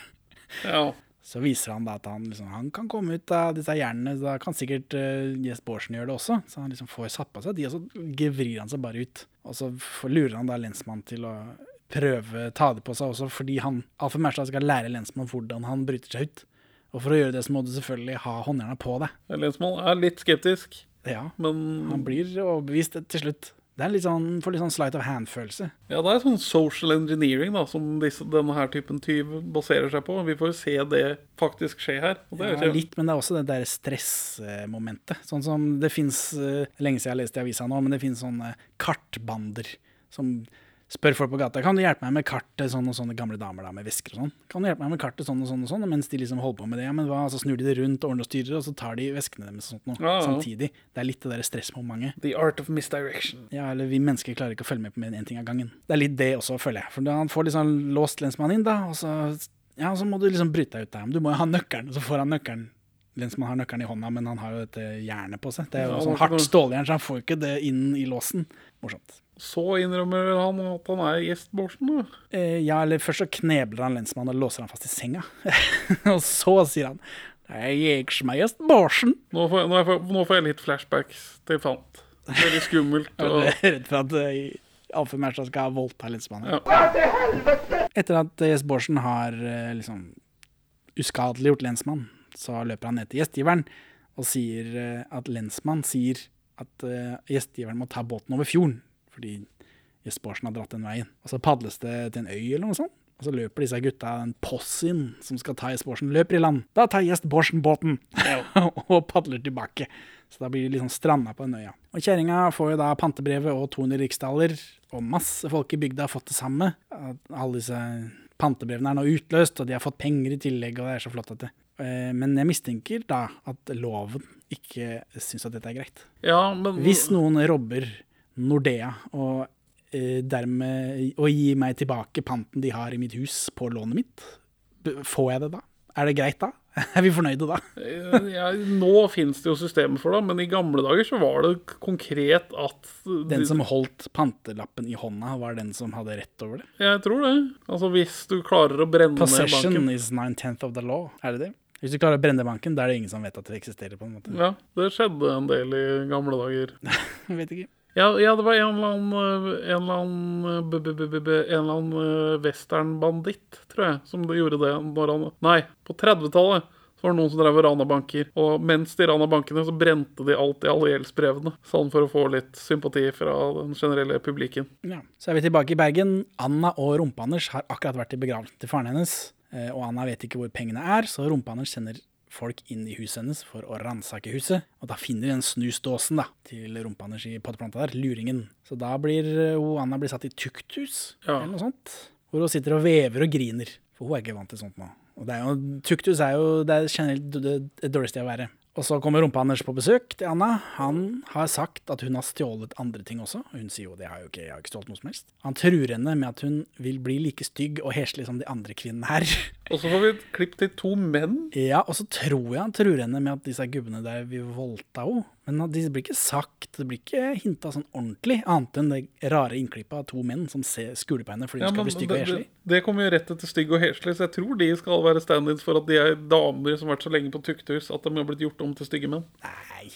ja. Så viser han da at han, liksom, han kan komme ut av disse jernene, da kan sikkert uh, Gjest Bårdsen gjøre det også. Så han liksom får satt på seg de, og så gevrir han seg bare ut. Og så lurer han da lensmannen til å prøve ta det på seg også, fordi han, Alfred Maurstad skal lære lensmannen hvordan han bryter seg ut. Og for å gjøre det så må du selvfølgelig ha håndjerna på deg. Lensmann er litt skeptisk, Ja, men han blir overbevist til slutt. Det er litt sånn, får litt sånn slight of hand-følelse. ja, det er sånn social engineering da, som disse, denne her typen tyv baserer seg på. Vi får jo se det faktisk skje her. Er Ja, kjempe- litt, men det er også det der stressmomentet. Sånn som det fins Lenge siden jeg har lest i avisa nå, men det fins sånne kartbander som spør folk på gata kan du hjelpe meg med kartet, sånn og sånne gamle damer da, med vesker og sånn. Kan du hjelpe meg med kartet sånn og sånn og sånn, og mens de liksom holder på med det, ja, men hva, så snur de det rundt, ordner og styrer, og så tar de veskene deres og sånt noe, ja. samtidig. Det er litt det der stressmomentet. The art of misdirection. Ja, eller vi mennesker klarer ikke å følge med på mer enn én ting av gangen. Det er litt det også, føler jeg. For da han får liksom låst lensmannen inn, da, og så, ja, så må du liksom bryte deg ut der. Men du må jo ha nøkkelen, og så får han nøkkelen. Lensmannen har nøkkelen i hånda, men han har jo dette jernet på seg. Det er jo Ja, sånn hardt ståljern, så han får jo ikke det inn i låsen. Morsomt. Så innrømmer han at han er gjest Bårdsen. Eh, ja, eller først så knebler han lensmannen og låser han fast i senga. og så sier han det er jeg er gjest Bårdsen. Nå får, nå, nå får jeg litt flashbacks til Fant. Veldig skummelt. Og er redd for at uh, Alfred Maurstad skal voldta lensmannen. Ja. Dra til helvete! Etter at Gjest Bårdsen har eh, liksom uskadeliggjort lensmann, så løper han ned til gjestgiveren og sier eh, at lensmann sier at eh, gjestgiveren må ta båten over fjorden, fordi Gjest har dratt den veien. Og så padles det til en øy eller noe sånt. Og så løper disse gutta den possien som skal ta Gjest løper i land. Da tar Gjest Bårdsen båten og padler tilbake. Så da blir de liksom stranda på den øya. Og kjerringa får jo da pantebrevet og 200 riksdaler, og masse folk i bygda har fått det samme. Alle disse pantebrevene er nå utløst, og de har fått penger i tillegg, og det er så flott at det. Eh, Men jeg mistenker da at loven ikke syns at dette er greit. Ja, men Hvis noen robber Nordea og eh, dermed og gir meg tilbake panten de har i mitt hus på lånet mitt, får jeg det da? Er det greit da? Er vi fornøyde da? Eh, ja, Nå finnes det jo systemer for det, men i gamle dager så var det konkret at Den som holdt pantelappen i hånda, var den som hadde rett over det. Jeg tror det. Altså Hvis du klarer å brenne ned Possession is nine tenth of the law. Er det det? Hvis du klarer å brenne banken, da er det ingen som vet at det eksisterer. på en måte. Ja, det skjedde en del i gamle dager. Jeg vet ikke. Ja, ja det var en eller annen, en eller annen, b -b -b -b -b en eller annen westernbanditt, tror jeg, som gjorde det når han Nei, på 30-tallet. Så var det noen som drev og rana banker. Og mens de rana bankene, så brente de alt i alle gjeldsbrevene. Sånn for å få litt sympati fra den generelle publikken. Ja. Så er vi tilbake i Bergen. Anna og Rumpe-Anders har akkurat vært i begravelsen til faren hennes. Eh, Og Anna vet ikke hvor pengene er, så Rumpe-Anders sender folk inn i huset hennes for å ransake huset. Og da finner de den snusdåsen da, til Rumpe-Anders i potteplanta der, luringen. Så da blir eh, hun, Anna blir satt i tukthus, Ja. eller noe sånt. Hvor hun sitter og vever og griner. For hun er ikke vant til sånt nå. Og det er jo, tukthus er jo det er generelt det, det dårligste sted å være. Og så kommer Rumpe-Anders på besøk til Anna. Han har sagt at hun har stjålet andre ting også. Hun sier jo det har jo ikke, jeg har ikke stjålet noe som helst. Han truer henne med at hun vil bli like stygg og heslig som de andre kvinnene her. Og så får vi et klipp til to menn. Ja, og så tror jeg han truer henne med at disse gubbene der vil voldta henne. Men det blir ikke sagt, det blir ikke hinta sånn ordentlig, annet enn det rare innklippet av to menn som ser, henne fordi Ja, hun skal bli stygg og det, det, det kommer jo rett etter stygg og heslig, så jeg tror de skal være stand-ins for at de er damer som har vært så lenge på tukthus at de har blitt gjort om til stygge menn. Nei,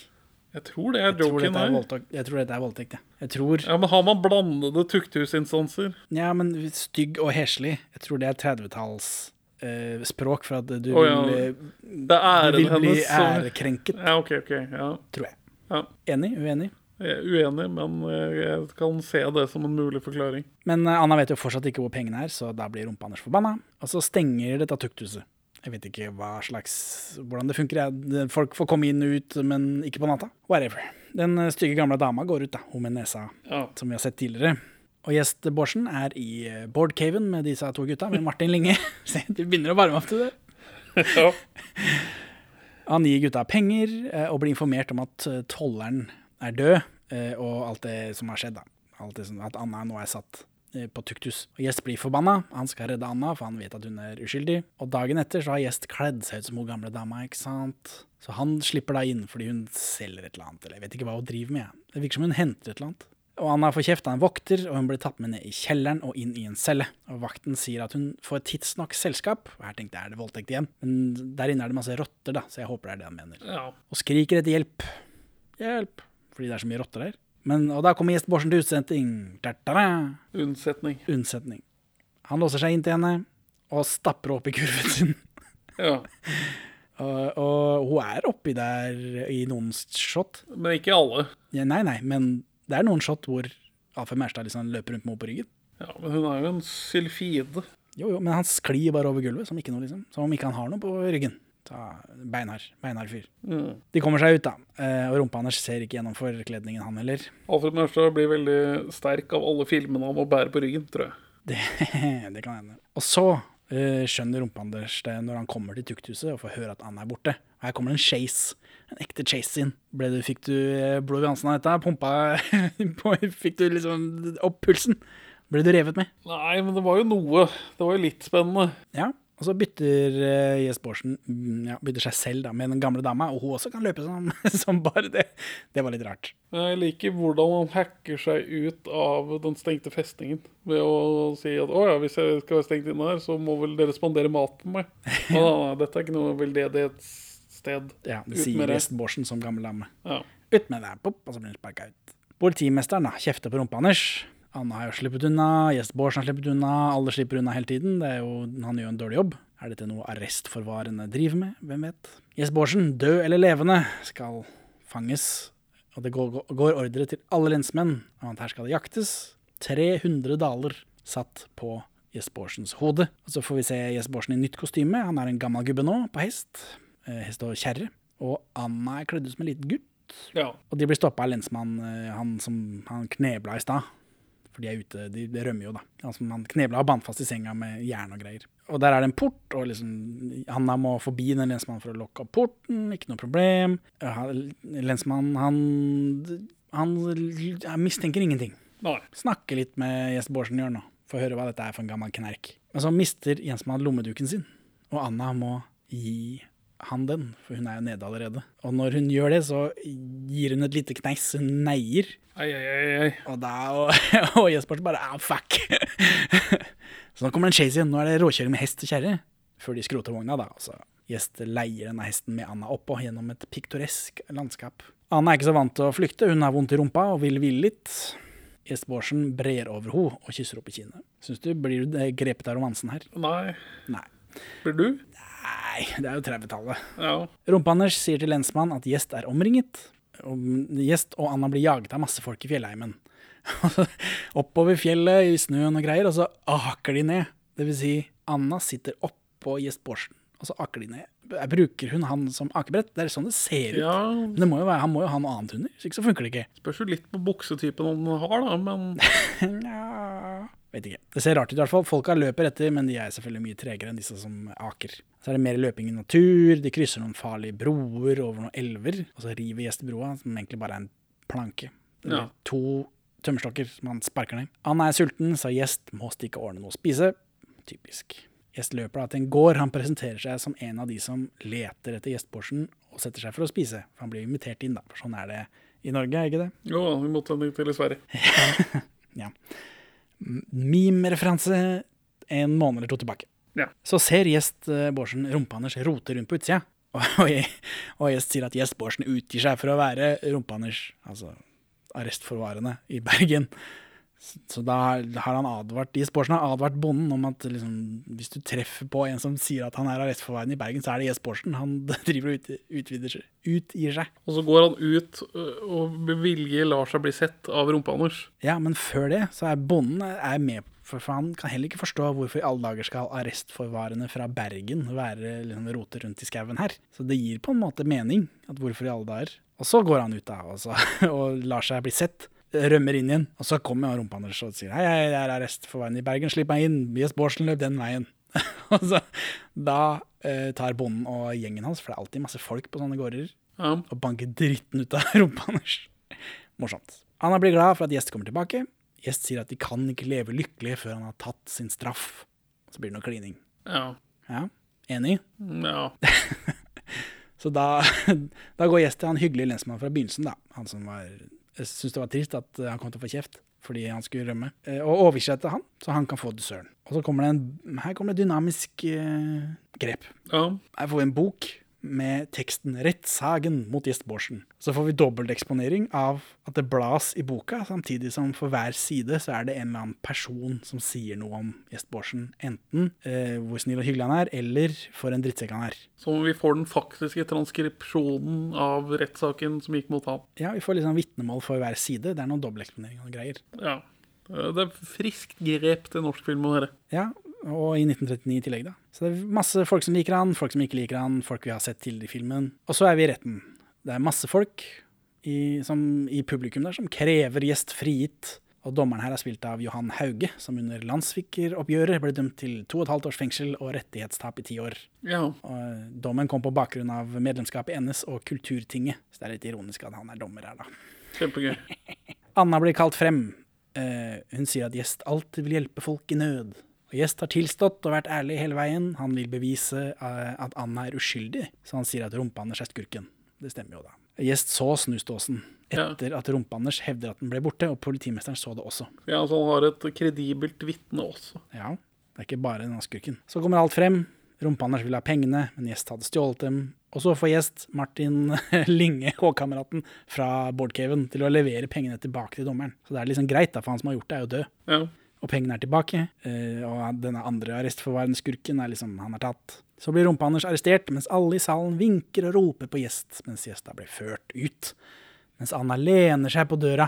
Jeg tror det er joken er her. Jeg tror dette er voldtekt, ja. Jeg tror Ja, men har man blandede tukthusinstanser? Ja, men stygg og heslig, jeg tror det er 30-talls eh, språk for at du oh, ja. vil, eh, Det er du vil bli ærekrenket, Ja, OK, OK. Ja. tror jeg. Ja. Enig? Uenig? Jeg er uenig, men eh, jeg kan se det som en mulig forklaring. Men eh, Anna vet jo fortsatt ikke hvor pengene er, så da blir Rumpe-Anders forbanna. Og så stenger dette tukthuset. Jeg vet ikke hva slags, hvordan det funker. Folk får komme inn og ut, men ikke på natta. Whatever. Den eh, stygge gamle dama går ut, da. Hun med nesa, Ja. som vi har sett tidligere. Og gjest Bårdsen er i boardcaven med disse to gutta, med Martin Linge. Se, De begynner å varme opp til det. ja. Han gir gutta penger eh, og blir informert om at eh, tolleren er død, eh, og alt det som har skjedd. da. Alt det som, at Anna nå er satt på tuktus. Og Gjest blir forbanna. Han skal redde Anna, for han vet at hun er uskyldig. Og dagen etter så har Gjest kledd seg ut som hun gamle dama, ikke sant. Så han slipper da inn fordi hun selger et eller annet, eller jeg vet ikke hva hun driver med. Det virker som hun henter et eller annet. Og Anna får kjeft av en vokter, og hun blir tatt med ned i kjelleren og inn i en celle. Og vakten sier at hun får tidsnok selskap. Og her tenkte jeg, er det voldtekt igjen? Men der inne er det masse rotter, da, så jeg håper det er det han mener. ja. Og skriker etter hjelp. Hjelp! Fordi det er så mye rotter der. Men, og da kommer gjest Borsen til. Ta-ta-da! Unnsetning. Unnsetning. Han låser seg inn til henne og stapper opp i kurven sin. Ja. Og, og hun er oppi der i noen shot. Men ikke alle. Ja, nei, nei, men det er noen shot hvor Alfred Merstad liksom løper rundt med henne på ryggen. Ja, Men hun er jo en sylfide. Jo, jo, men han sklir bare over gulvet som ikke noe, liksom. Som om ikke han har noe på ryggen. Ta Beinhard. Beinhard fyr. Mm. De kommer seg ut, da. Eh, Og rumpa hans ser ikke gjennom forkledningen, han heller. Alfred Mørstad blir veldig sterk av alle filmene om å bære på ryggen, tror jeg. Det, det kan hende. Og så eh, skjønner rumpa Anders det når han kommer til tukthuset og får høre at Anna er borte. Her kommer en chase. En ekte chase-in. Fikk du eh, blod i halsen av dette? Pumpa Fikk du liksom opp pulsen? Ble du revet med? Nei, men det var jo noe. Det var jo litt spennende. Ja. Og så bytter uh, Jes Bårdsen mm, ja, bytter seg selv da, med den gamle dama, og hun også kan løpe som, som bare det. Det var litt rart. Jeg liker hvordan han hacker seg ut av den stengte festningen ved å si at å ja, hvis jeg skal være stengt inne her, så må vel dere spandere mat på meg. Å, dette er ikke noe veldedighetssted. Ja, Det Ut sier Vestborsen som gammel dame. Ja. Ut med deg, pop, og så blir han sparka ut. Politimesteren da, kjefter på rumpa hans. Anna har jo sluppet unna, Gjest Bårdsen har sluppet unna, alle slipper unna hele tiden. Det er jo, han gjør en dårlig jobb. Er dette noe arrestforvarende driver med? Hvem vet? Gjest Bårdsen, død eller levende, skal fanges. Og det går, går ordre til alle lensmenn om at her skal det jaktes. 300 daler satt på Gjest Bårdsens hode. Og så får vi se Gjest Bårdsen i nytt kostyme. Han er en gammel gubbe nå, på hest. Eh, hest og kjerre. Og Anna er kledd ut som en liten gutt. Ja. Og de blir stoppa av lensmann, eh, han som han knebla i stad. For de er ute, de, de rømmer jo, da. Han som han knebla og bandt fast i senga med jern og greier. Og der er det en port, og liksom Anna må forbi den lensmannen for å lukke opp porten. Ikke noe problem. Lensmannen, han- Lensmannen, han Han mistenker ingenting. Nei. Snakker litt med Gjest Bårdsen gjør nå, for å høre hva dette er for en gammel knerk. Men så mister Jensmann lommeduken sin, og Anna må gi han den, for hun er jo nede allerede. Og når hun gjør det, så gir hun et lite kneis. Hun neier. Ei, ei, ei, ei. Og da og, og Jesper bare ah, fuck. så nå kommer det en chase igjen. Nå er det råkjøring med hest og kjerre. Før de skroter vogna, da. Altså, så Gjest leier denne hesten med Anna oppå gjennom et piktoresk landskap. Anna er ikke så vant til å flykte, hun har vondt i rumpa og vil hvile litt. Gjest Bårdsen brer over henne og kysser opp i kinnet. Syns du blir du grepet av romansen her? Nei. Nei. Blir du? Nei, det er jo 30-tallet. Ja. Rumpe-Anders sier til lensmann at Gjest er omringet. Og Gjest og Anna blir jaget av masse folk i fjellheimen. Oppover fjellet i snøen og greier, og så aker de ned. Det vil si, Anna sitter oppå Gjest Bårdsen, og så aker de ned. Bruker hun han som akebrett? Det er sånn det ser ut. ja. Men det må jo være, han må jo ha noe annet under, så ikke så funker det ikke. Spørs jo litt på buksetypen han har, da, men Nja Vet ikke. Det ser rart ut i hvert fall. Folka løper etter, men de er selvfølgelig mye tregere enn disse som aker. Så er det mer løping i natur, de krysser noen farlige broer over noen elver, og så river Gjest broa, som egentlig bare er en planke. Eller Ja. to tømmerstokker som han sparker ned. Han er sulten, så Gjest må stikke og ordne noe å spise. Typisk. Gjest løper da til en gård. Han presenterer seg som en av de som leter etter gjestborsen og setter seg for å spise. For han blir invitert inn, da. For sånn er det i Norge, er ikke det? jo, i motsetning til i Sverige. Ja. Meme-referanse en måned eller to tilbake. Ja. Så ser gjest Bårdsen rumpa-Anders rote rundt på utsida. Og, og, gjest sier at gjest Bårdsen utgir seg for å være rumpa-Anders, altså arrestforvarende i Bergen. Så, da har han advart de Bårdsen har advart bonden om at liksom, hvis du treffer på en som sier at han er arrestforvarende i Bergen, så er det Gjest Bårdsen. Han driver og ut, utvider seg, utgir seg. Og så går han ut og med vilje lar seg bli sett av rumpa-Anders. Ja, men før det så er bonden er med, for for han kan heller ikke forstå hvorfor i alle dager skal arrestforvarende fra Bergen være liksom rote rundt i skauen her. Så det gir på en måte mening, at hvorfor i alle dager. Og så går han ut da, og, så, og lar seg bli sett, rømmer inn igjen, og så kommer jo rumpa-Anders og sier hei, hei, jeg er arrest for veien i Bergen, slipp meg inn, Jes Bårdsen løp den veien. og så da eh, tar bonden og gjengen hans, for det er alltid masse folk på sånne gårder, Ja. og banker dritten ut av rumpa hans. Morsomt. Anna blir glad for at Gjest kommer tilbake. Gjest sier at de kan ikke leve lykkelige før han har tatt sin straff. Så blir det noe klining. Ja. Ja, enig? ja. Så da, da går Gjest til han hyggelige lensmannen fra begynnelsen, da. Han som var Jeg syns det var trist at eh, han kom til å få kjeft fordi han skulle rømme. Eh, Og oversette han, så han kan få dusøren. Og så kommer det en Her kommer det dynamisk eh, grep. ja. Her får vi en bok med teksten 'Rettssagen mot Gjest Bårdsen'. Så får vi dobbelteksponering av at det blas i boka, samtidig som for hver side så er det en eller annen person som sier noe om Gjest Bårdsen. Enten eh, hvor snill og hyggelig han er, eller for en drittsekk han er. Så vi får den faktiske transkripsjonen av rettssaken som gikk mot ham? Ja, vi får liksom vitnemål for hver side. Det er noen dobbelteksponeringer og greier. Ja. Eh, Det er friskt grep til norsk film å høre. Ja, og i 1939 i tillegg, da. Så det er masse folk som liker han, folk som ikke liker han, folk vi har sett tidligere i filmen. Og så er vi i retten. Det er masse folk i, som, i publikum der som krever gjest frigitt. Og dommeren her er spilt av Johan Hauge, som under landssvikeroppgjøret ble dømt til to og et halvt års fengsel og rettighetstap i ti år. Ja. Og dommen kom på bakgrunn av medlemskap i NS og Kulturtinget. Så det er litt ironisk at han er dommer her, da. Kjempegøy. Anna blir kalt frem. Uh, hun sier at Gjest alltid vil hjelpe folk i nød. Gjest har tilstått og vært ærlig hele veien. Han vil bevise eh, at Anna er uskyldig, så han sier at Rumpa-Anders er skurken. Det stemmer jo, da. Gjest så snuståsen etter at Rumpe-Anders hevder at den ble borte, og politimesteren så det også. Ja, så han har et kredibelt vitne også. Ja, det er ikke bare denne skurken. Så kommer alt frem. Rumpe-Anders vil ha pengene, men Gjest hadde stjålet dem. Og så får gjest Martin Linge, hovkameraten fra Bårdcaven, til å levere pengene tilbake til dommeren. Så det er liksom greit, da, for han som har gjort det, er jo død. Ja. Og pengene er tilbake. eh, Og denne andre arrestforvarende skurken er liksom, han er tatt. Så blir Rumpe-Anders arrestert, mens alle i salen vinker og roper på gjest, mens gjesta blir ført ut. Mens Anna lener seg på døra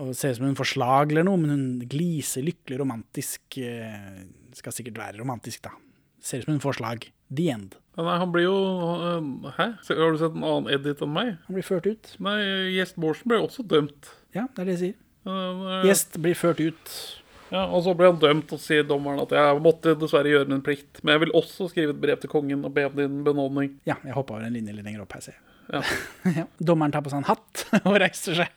og ser ut som hun får slag eller noe, men hun gliser lykkelig romantisk. eh, Skal sikkert være romantisk, da. Ser ut som hun får slag. The end. Nei, han blir jo Hæ? Har du sett en annen edit enn meg? Han blir ført ut. Nei, Gjest Bårdsen ble også dømt. Ja, det er det jeg sier. Uh, Gjest blir ført ut. Ja, og så ble han dømt, og sier dommeren at jeg måtte dessverre gjøre min plikt. Men jeg vil også skrive et brev til kongen og be om din benådning. Ja, jeg hoppa over en linje litt lenger opp her, ser jeg. Ja. ja. Dommeren tar på seg en hatt og reiser seg.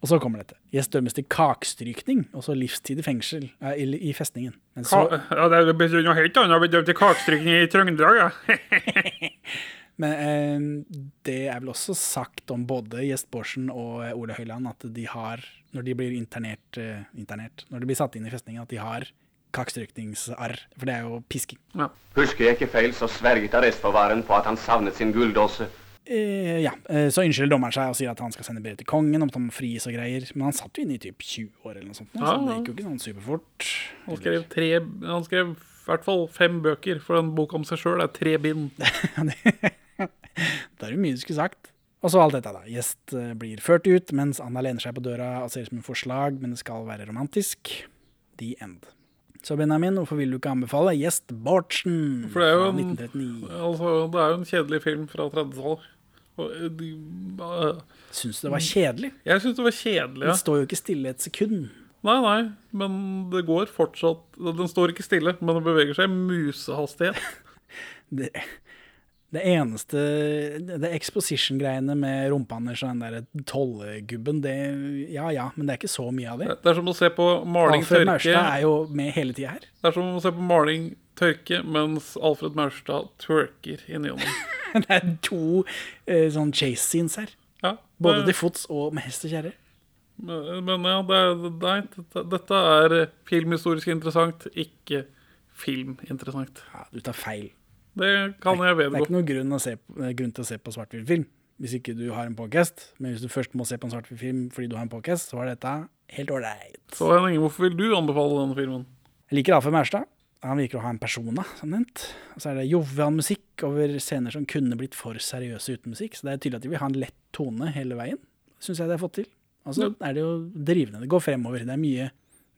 Og så kommer dette. Gjest dømmes til kakstrykning, og så livstid i fengsel eh, i, i festningen. Men så, ja, det betyr noe helt annet. å bli dømt til kakstrykning i Trøndelag, ja. men eh, det er vel også sagt om både Gjest Bårdsen og eh, Ole Høiland at de har, når de blir internert, eh, internert når de blir satt inn i festningen, at de har kakstrykningsarr. For det er jo pisking. Husker jeg ikke feil, så sverget arrestforvareren på at han savnet sin gulldåse. Eh, ja, eh, Så unnskylder dommeren seg og sier at han skal sende brev til kongen om at han må fries og greier. Men han satt jo inne i typ 20 år eller noe sånt, nå, så det gikk jo ikke sånn superfort. Han skrev, tre, han skrev i hvert fall fem bøker, for en bok om seg sjøl er tre bind. Det er jo mye du skulle sagt. Og så alt dette, da. Gjest eh, blir ført ut mens Anna lener seg på døra og ser ut som en forslag, men det skal være romantisk. The end. Så Benjamin, hvorfor vil du ikke anbefale Gjest Bårdsen For det er jo fra en, 1939? altså, det er jo en kjedelig film fra 30-tallet. Og, eh, de- eh, Syns du det var kjedelig? Jeg syns det var kjedelig, ja. Den står jo ikke stille et sekund. Nei, nei, men det går fortsatt Den står ikke stille, men den beveger seg i musehastighet. Det, det eneste Det exposition-greiene med Rumpe-Anders og den der tollegubben, det Ja ja, men det er ikke så mye av det. Det er som å se på maling Alfred tørke. Maurstad er jo med hele tida her. Det er som å se på maling tørke mens Alfred Maurstad twerker inni hånden. Det er to eh, sånn chase scenes her. Ja, Både til fots og med hest og kjerre. Men, men ja, det er, dette, dette er filmhistorisk interessant, ikke filminteressant. Ja, du tar feil. Det kan jeg Det er ikke noen grunn, å se, eh, grunn til å se på svart-hvitt-film hvis ikke du har en podcast. Men hvis du først må se på en svart-hvitt-film fordi du har en podcast, så var dette helt ålreit. Så Henning, hvorfor vil du anbefale denne filmen? Jeg liker Alfred Mærstad. Han virker å ha en persona, som nevnt. Og så er det jovial musikk over scener som kunne blitt for seriøse uten musikk. Så det er tydelig at de vil ha en lett tone hele veien. Syns jeg det har fått til. Og så er det jo drivende. Det går fremover. Det er mye,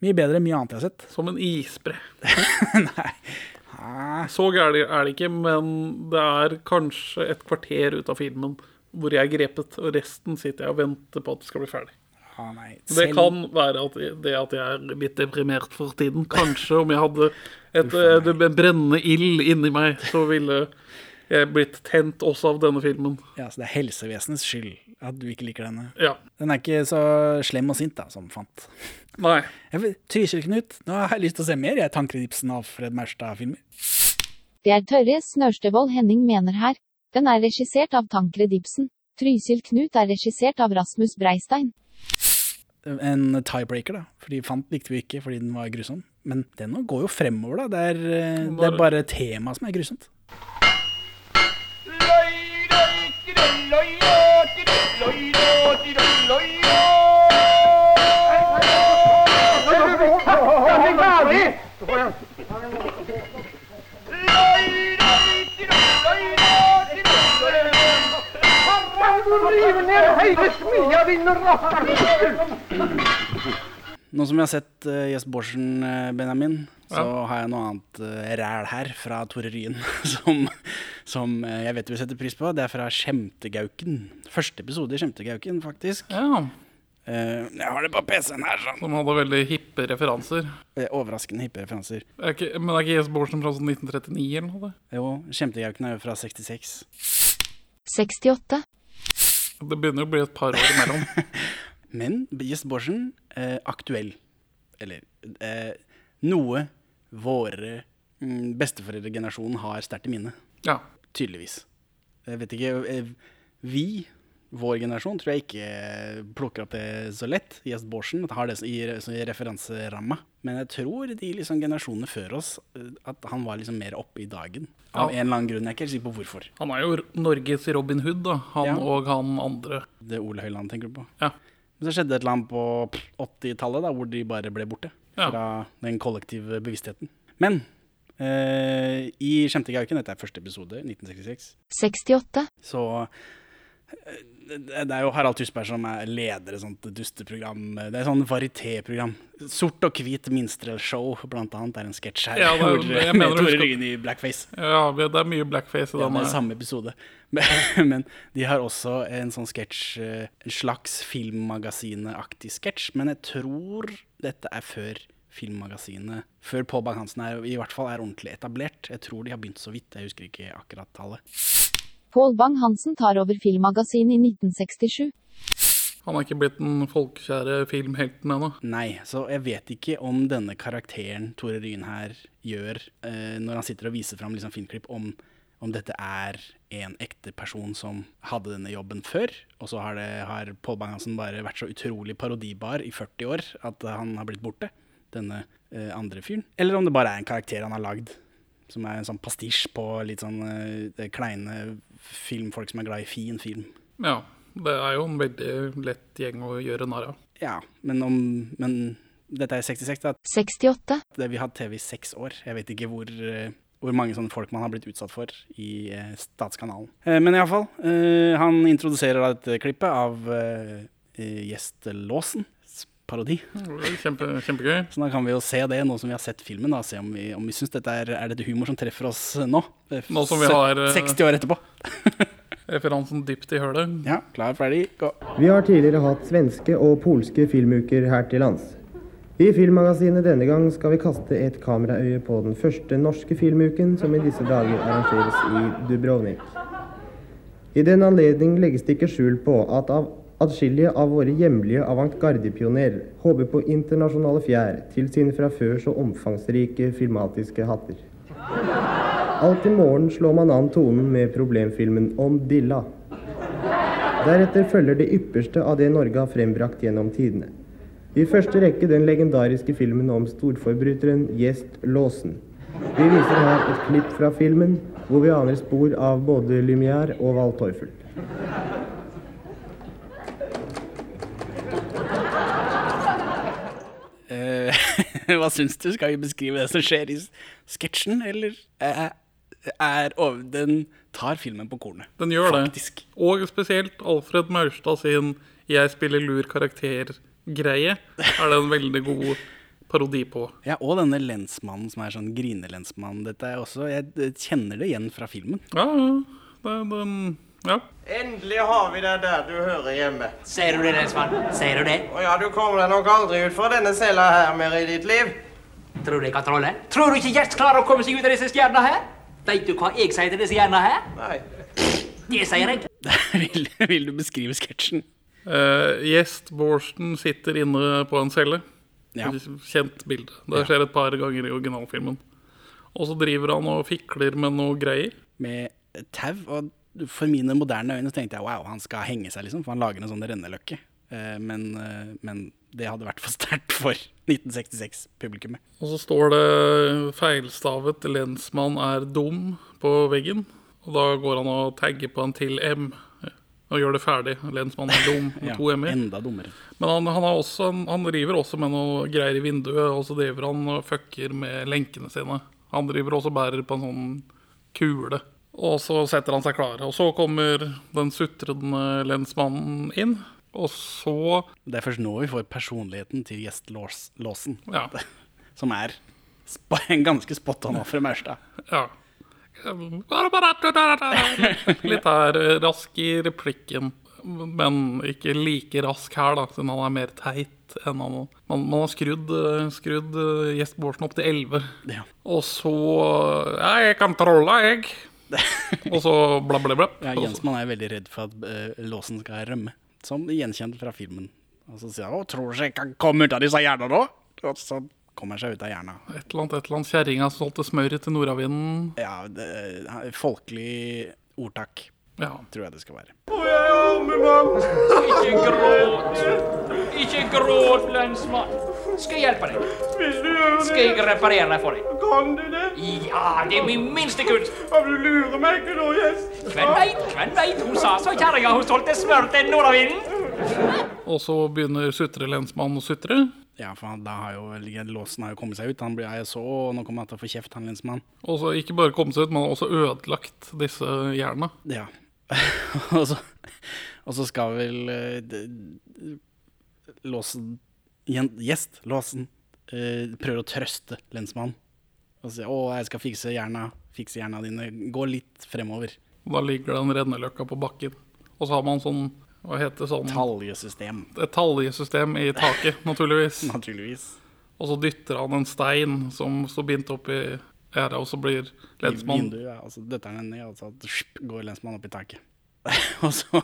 mye bedre enn mye annet jeg har sett. Som en isbre. Nei. Ah, Så gærent er det ikke, men det er kanskje et kvarter ut av filmen hvor jeg er grepet, og resten sitter jeg og venter på at det skal bli ferdig. ah. Det kan være at det at jeg er litt deprimert for tiden. Kanskje om jeg hadde et, et, en brennende ild inni meg, så ville jeg blitt tent også av denne filmen. Ja, så det er helsevesenets skyld at du ikke liker denne. Ja. Den er ikke så slem og sint da, som fant. Nei. Trysil-Knut, nå har jeg lyst til å se mer jeg Tankredipsen av Fred Alfred Maurstad-filmer. Det er Tørre Snørstevold Henning mener her. Den er regissert av Tankred Ibsen. Trysil Knut er regissert av Rasmus Breistein. En tiebreaker, da. Fordi fant likte vi ikke fordi den var grusom. Men den går jo fremover, da. Det er, eh, det er bare temaet som er grusomt. Nå som jeg har sett uh, Jes Borsen, eh, Benjamin, så har jeg noe annet uh, ræl her fra Tore Ryen som, som uh, jeg vet du vil sette pris på. Det er fra Skjemtegauken. Første episode i Skjemtegauken, faktisk. Ja. Uh, jeg har det på PC-en her, sånn. Som hadde veldig hippe referanser. Uh, Overraskende hippe referanser. Er ikke, men er ikke Jes Borsen fra sånn 1939 eller noe? Jo, Skjemtegauken er jo fra 66. 68. Det begynner å bli et par år imellom. Men Jes Borsen, eh, aktuell. Eller eh, noe våre mm, besteforeldregenerasjon har sterkt i minne. Ja. Tydeligvis. Jeg vet ikke eh, Vi, vår generasjon tror jeg ikke plukker opp det så lett. Gjest Borsen har det i, i referanseramma. Men jeg tror de liksom generasjonene før oss eh, at han var liksom mer oppe i dagen. Av Ja. en eller annen grunn. Jeg er ikke helt sikker på hvorfor. Han er jo Norges Robin Hood, da. Han Ja. og han andre. Det Ole Høiland tenker du på. Ja. Men så skjedde et eller annet på 80-tallet, hvor de bare ble borte. Ja. Fra den kollektive bevisstheten. Men eh, i Skjemte gauken, dette er første episode, 1966, 68, så eh, det er jo Harald Tusberg som er leder et sånt dusteprogram. Det er sånn varietéprogram. Sort og hvit minstrelshow, blant annet, er en sketsj her. Ja, det er- hvor, jeg mener med Tore Ryggen i blackface. Ja, det er mye blackface i Ja, det denne. er samme episode. Men, men de har også en sånn sketsj, eh, en slags filmmagasinet-aktig sketsj. Men jeg tror dette er før Filmmagasinet. Før Pål Bang-Hansen er, i hvert fall er ordentlig etablert. Jeg tror de har begynt så vidt, jeg husker ikke akkurat tallet. Pål Bang-Hansen tar over Filmmagasinet i 1967. Han er ikke blitt den folkekjære filmhelten ennå. Nei, så jeg vet ikke om denne karakteren Tore Ryen her gjør, eh, når han sitter og viser fram liksom filmklipp, om, om dette er en ekte person som hadde denne jobben før, og så har, det, har Pål Bang-Hansen bare vært så utrolig parodibar i 40 år at han har blitt borte, denne eh, andre fyren. Eller om det bare er en karakter han har lagd, som er en sånn pastisj på litt sånn eh, kleine filmfolk som er glad i fin film. Ja, det er jo en veldig lett gjeng å gjøre narr av. Ja, men om Men dette er 66, da. 68, Det, vi har hatt TV i seks år. Jeg vet ikke hvor, eh, hvor mange sånne folk man har blitt utsatt for i eh, Statskanalen. Eh, men iallfall, eh, han introduserer da dette klippet av eh, gjest Låsens parodi. Kjempe, kjempegøy. Så da kan vi jo se det nå som vi har sett filmen, da, se om vi, om vi syns dette er, er dette humor som treffer oss nå. eh, Nå som vi har, eh, 60 år etterpå. Referansen dypt i hølet. Ja, klar, ferdig, gå. Vi har tidligere hatt svenske og polske filmuker her til lands. I Filmmagasinet denne gang skal vi kaste et kameraøye på den første norske filmuken som i disse dager arrangeres i Dubrovnik. I den anledning legges det ikke skjul på at av atskillige av våre hjemlige avantgardepionerer håper på internasjonale fjær til sine fra før så omfangsrike filmatiske hatter. Alt i morgen slår man an tonen med problemfilmen om Dilla. Deretter følger det ypperste av det Norge har frembrakt gjennom tidene. I første rekke den legendariske filmen om storforbryteren Gjest Låsen. Vi viser her et klipp fra filmen, hvor vi aner spor av både Lumière og Val Teufel. hva syns du? Skal vi beskrive det som skjer i sketsjen, eller er, er over, Den tar filmen på kornet. Den gjør Faktisk. det. Og spesielt Alfred Maurstad sin 'jeg spiller lur karakter'-greie er det en veldig god parodi på. Ja, og denne lensmannen som er sånn grinelensmann. Dette er også, Jeg kjenner det igjen fra filmen. Ja, det, Det, ja. Endelig har vi deg der du hører hjemme. Ser du det, Lensmann? Ser du det? Og ja, du kommer deg nok aldri ut fra denne cella her mer i ditt liv. Tror du jeg kan trolle? Tror du ikke Gjert klarer å komme seg ut av disse stjernene her? Veit du hva jeg sier til disse stjernene her? Nei. Det sier jeg. vil, vil du beskrive sketsjen? Eh, Gjest Borsten sitter inne på en celle. Ja. Kjent bilde. Det skjer et par ganger i originalfilmen. Og så driver han og fikler med noe greier. Med tau. Og for mine moderne øyne så tenkte jeg wow, han skal henge seg, liksom. For han lager en sånn renneløkke. Eh, men, eh, men det hadde vært for sterkt for 1966-publikummet. Og så står det feilstavet 'lensmann er dum' på veggen. Og da går han og tagger på en til M. Og gjør det ferdig. Lensmannen er dum' med Ja, to M-er. enda dummere. Men han, han, har også, han driver også med noe greier i vinduet, og så driver han og fucker med lenkene sine. Han driver også og bærer på en sånn kule. Og så setter han seg klar. Og så kommer den sutrende lensmannen inn. Og så Det er først nå vi får personligheten til gjestlåsen, Ja. Som er ganske spot on fra Maurstad. Ja. Litt her eh, rask i replikken, men ikke like rask her, da, siden han er mer teit enn han Man, man har skrudd, eh, skrudd eh, Gjest Bårdsen opp til 11. Ja. Og så Ja, jeg kan trolle, jeg. Og så bla, bla, bla. Ja, Jensmann er veldig redd for at uh, Låsen skal rømme, som gjenkjent fra filmen. Og så sier han 'Å, tror du ikke jeg kan komme ut av disse hjernene da?' Og så kommer seg ut av hjerna. Et eller annet, et eller annet kjerringa solgte smøret til nordavinden. Ja, det, folkelig ordtak, Ja. tror jeg det skal være. Oi, oi, arme mann. Ikke gråt. Ikke gråt, lensmann. Skal jeg hjelpe deg? Hvis du gjør det? Skal jeg reparere for deg? Kan du det? Ja, det er min minste kunst. Ja, du lurer meg ikke nå, gjest. Hvem veit, hvem veit? Hun sa så kjerringa hun solgte smør til nordavinden. Og så begynner sutrelensmannen å sutre. Ja, for han, da har jo låsen har jo kommet seg ut. Han blir jeg så, og nå kommer han til å få kjeft, han lensmannen. Og så ikke bare kommet seg ut, men også ødelagt disse jerna. Ja. og, så, og så skal vel de, d- låsen Gjest, låsen, uh, prøver å trøste lensmannen. Og sier 'Å, jeg skal fikse jerna, fikse jerna dine. Gå litt fremover'. Da ligger den en renneløkka på bakken. Og så har man sånn, hva heter sånn Taljesystem. Et taljesystem i taket, naturligvis. Naturligvis. Og så dytter han en stein som står bindt opp i gjerdet, og så blir lensmannen Vinduet, ja, Altså, dette døtter han den ned, og så går lensmannen opp i taket. og så,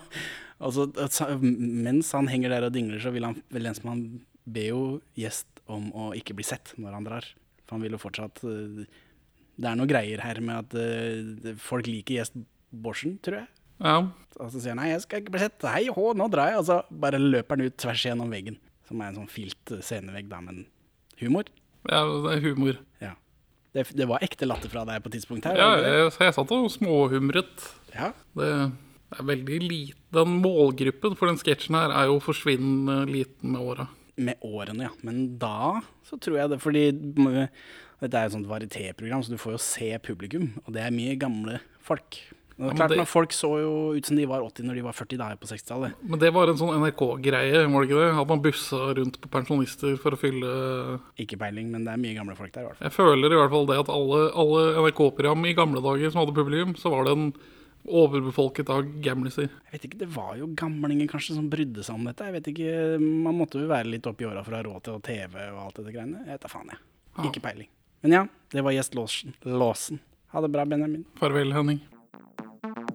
og så, så, mens han henger der og dingler, så vil, han, lensmannen be jo gjest om å ikke bli sett når han drar. For han vil jo fortsatt eh, Det er noe greier her med at eh, folk liker gjest Borsen, tror jeg. Ja. Og så sier han nei, jeg skal ikke bli sett. Hei, hå, nå drar jeg. Og så bare løper han ut tvers gjennom veggen. Som er en sånn filt eh, scenevegg, da, men humor. ja, det er humor. Ja. Det, det var ekte latter fra deg på et tidspunkt her. Ja, jeg, jeg satt og småhumret. Ja. Det er veldig lite Den målgruppen for den sketsjen her er jo forsvinnende liten med åra. Med årene, ja. Men da så tror jeg det Fordi dette er jo et sånt varietéprogram, så du får jo se publikum. Og det er mye gamle folk. Det Ja, er men klart det- folk så jo ut som de var 80 når de var 40 da på 60-tallet. Men det var en sånn NRK-greie, var det ikke det? At man bussa rundt på pensjonister for å fylle Ikke peiling, men det er mye gamle folk der i hvert fall. Jeg føler i hvert fall det at alle, alle NRK-program i gamle dager som hadde publikum, så var det en overbefolket av gamliser. Jeg vet ikke, Det var jo gamlinger kanskje som brydde seg om dette. Jeg vet ikke, Man måtte jo være litt oppi åra for å ha råd til TV og alt dette greiene. Jeg vet da faen, jeg. Ikke peiling. Men ja, det var gjest. Låsen. Ha det bra, Benjamin. Farvel, Henning.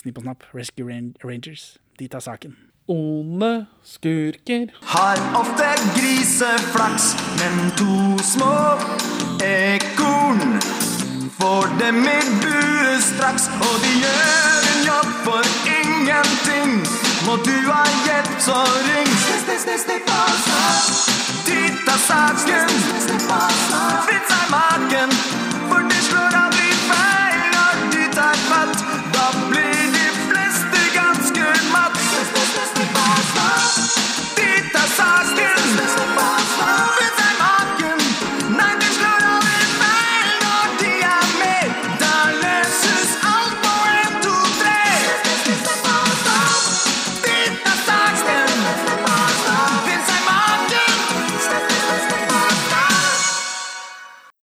Snipp og Snapp, Rescue Rangers. De tar saken. Onde skurker. Har ofte griseflaks, men to små ekorn får dem i bue straks, og de gjør en jobb for ingenting. Må du ha hjelp, så ring. De tar saken. Fritz er maken. sauce.